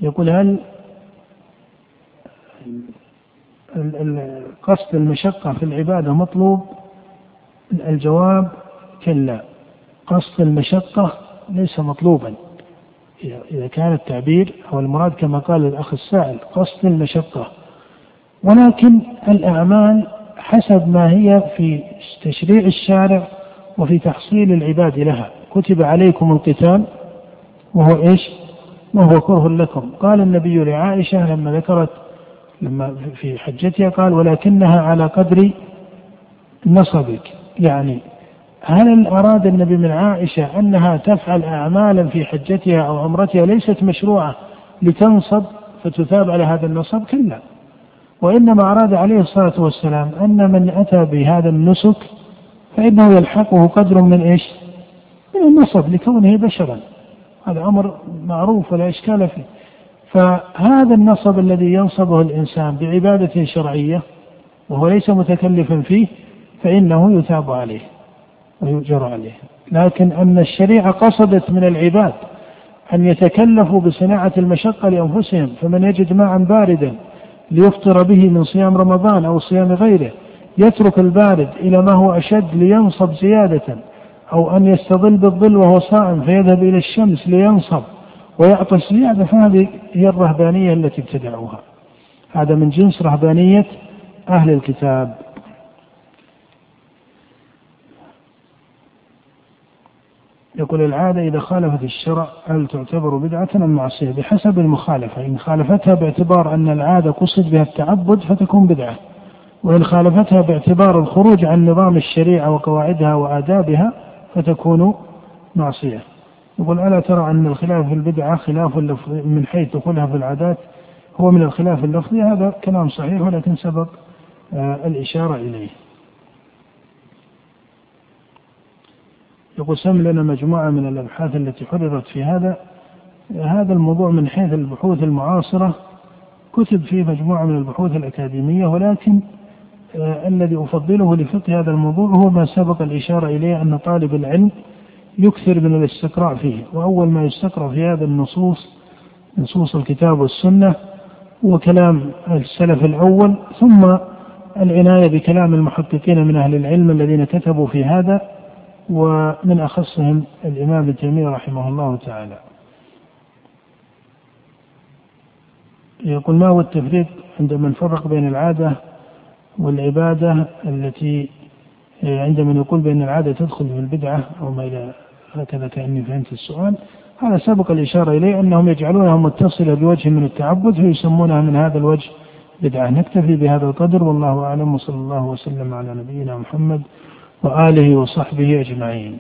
يقول هل قصد المشقة في العبادة مطلوب؟ الجواب كلا. قصد المشقة ليس مطلوبا. إذا كان التعبير أو المراد كما قال الأخ السائل قصد المشقة. ولكن الأعمال حسب ما هي في تشريع الشارع وفي تحصيل العباد لها. كتب عليكم القتال وهو إيش؟ وهو كره لكم. قال النبي لعائشة لما ذكرت لما في حجتها قال ولكنها على قدر نصبك. يعني هل أراد النبي من عائشة أنها تفعل أعمالا في حجتها أو عمرتها ليست مشروعة لتنصب فتثاب على هذا النصب؟ كلا. وإنما أراد عليه الصلاة والسلام أن من أتى بهذا النسك فإنه يلحقه قدر من إيش؟ من النصب لكونه بشرا. هذا أمر معروف ولا إشكال فيه. فهذا النصب الذي ينصبه الإنسان بعبادة شرعية وهو ليس متكلفا فيه فإنه يثاب عليه ويؤجر عليه. لكن أن الشريعة قصدت من العباد أن يتكلفوا بصناعة المشقة لأنفسهم فمن يجد ماء باردا ليفطر به من صيام رمضان أو صيام غيره. يترك البارد إلى ما هو أشد لينصب زيادة أو أن يستظل بالظل وهو صائم فيذهب إلى الشمس لينصب ويعطش زيادة. فهذه هي الرهبانية التي ابتدعوها. هذا من جنس رهبانية أهل الكتاب. يقول العادة إذا خالفت الشرع هل تعتبر بدعة أم معصية؟ بحسب المخالفة، إن خالفتها باعتبار أن العادة قصد بها التعبد فتكون بدعة، وإن خالفتها باعتبار الخروج عن نظام الشريعة وقواعدها وآدابها فتكون معصية. يقول ألا ترى أن الخلاف في البدعة خلاف من حيث دخولها في العادات هو من الخلاف اللفظي هذا كلام صحيح ولكن سبق آه الإشارة إليه. يقول سم لنا مجموعة من الأبحاث التي حررت في هذا هذا الموضوع من حيث البحوث المعاصرة. كتب فيه مجموعة من البحوث الأكاديمية ولكن آه الذي أفضله لفقه هذا الموضوع هو ما سبق الإشارة إليه أن طالب العلم يكثر من الاستقراء فيه. وأول ما يستقرأ في هذا النصوص نصوص الكتاب والسنة وكلام السلف الأول ثم العناية بكلام المحققين من أهل العلم الذين كتبوا في هذا. ومن أخصهم الإمام ابن تيمية رحمه الله تعالى. يقول ما هو التفريق عندما نفرق بين العادة والعبادة التي عندما يقول بأن العادة تدخل في البدعة أو ما إلى هكذا كأني فهمت السؤال؟ هذا سبق الإشارة إليه أنهم يجعلونها متصلة بوجه من التعبد فيسمونها من هذا الوجه بدعة. نكتفي بهذا القدر والله أعلم وصلى الله وسلم على نبينا محمد وآله وصحبه أجمعين.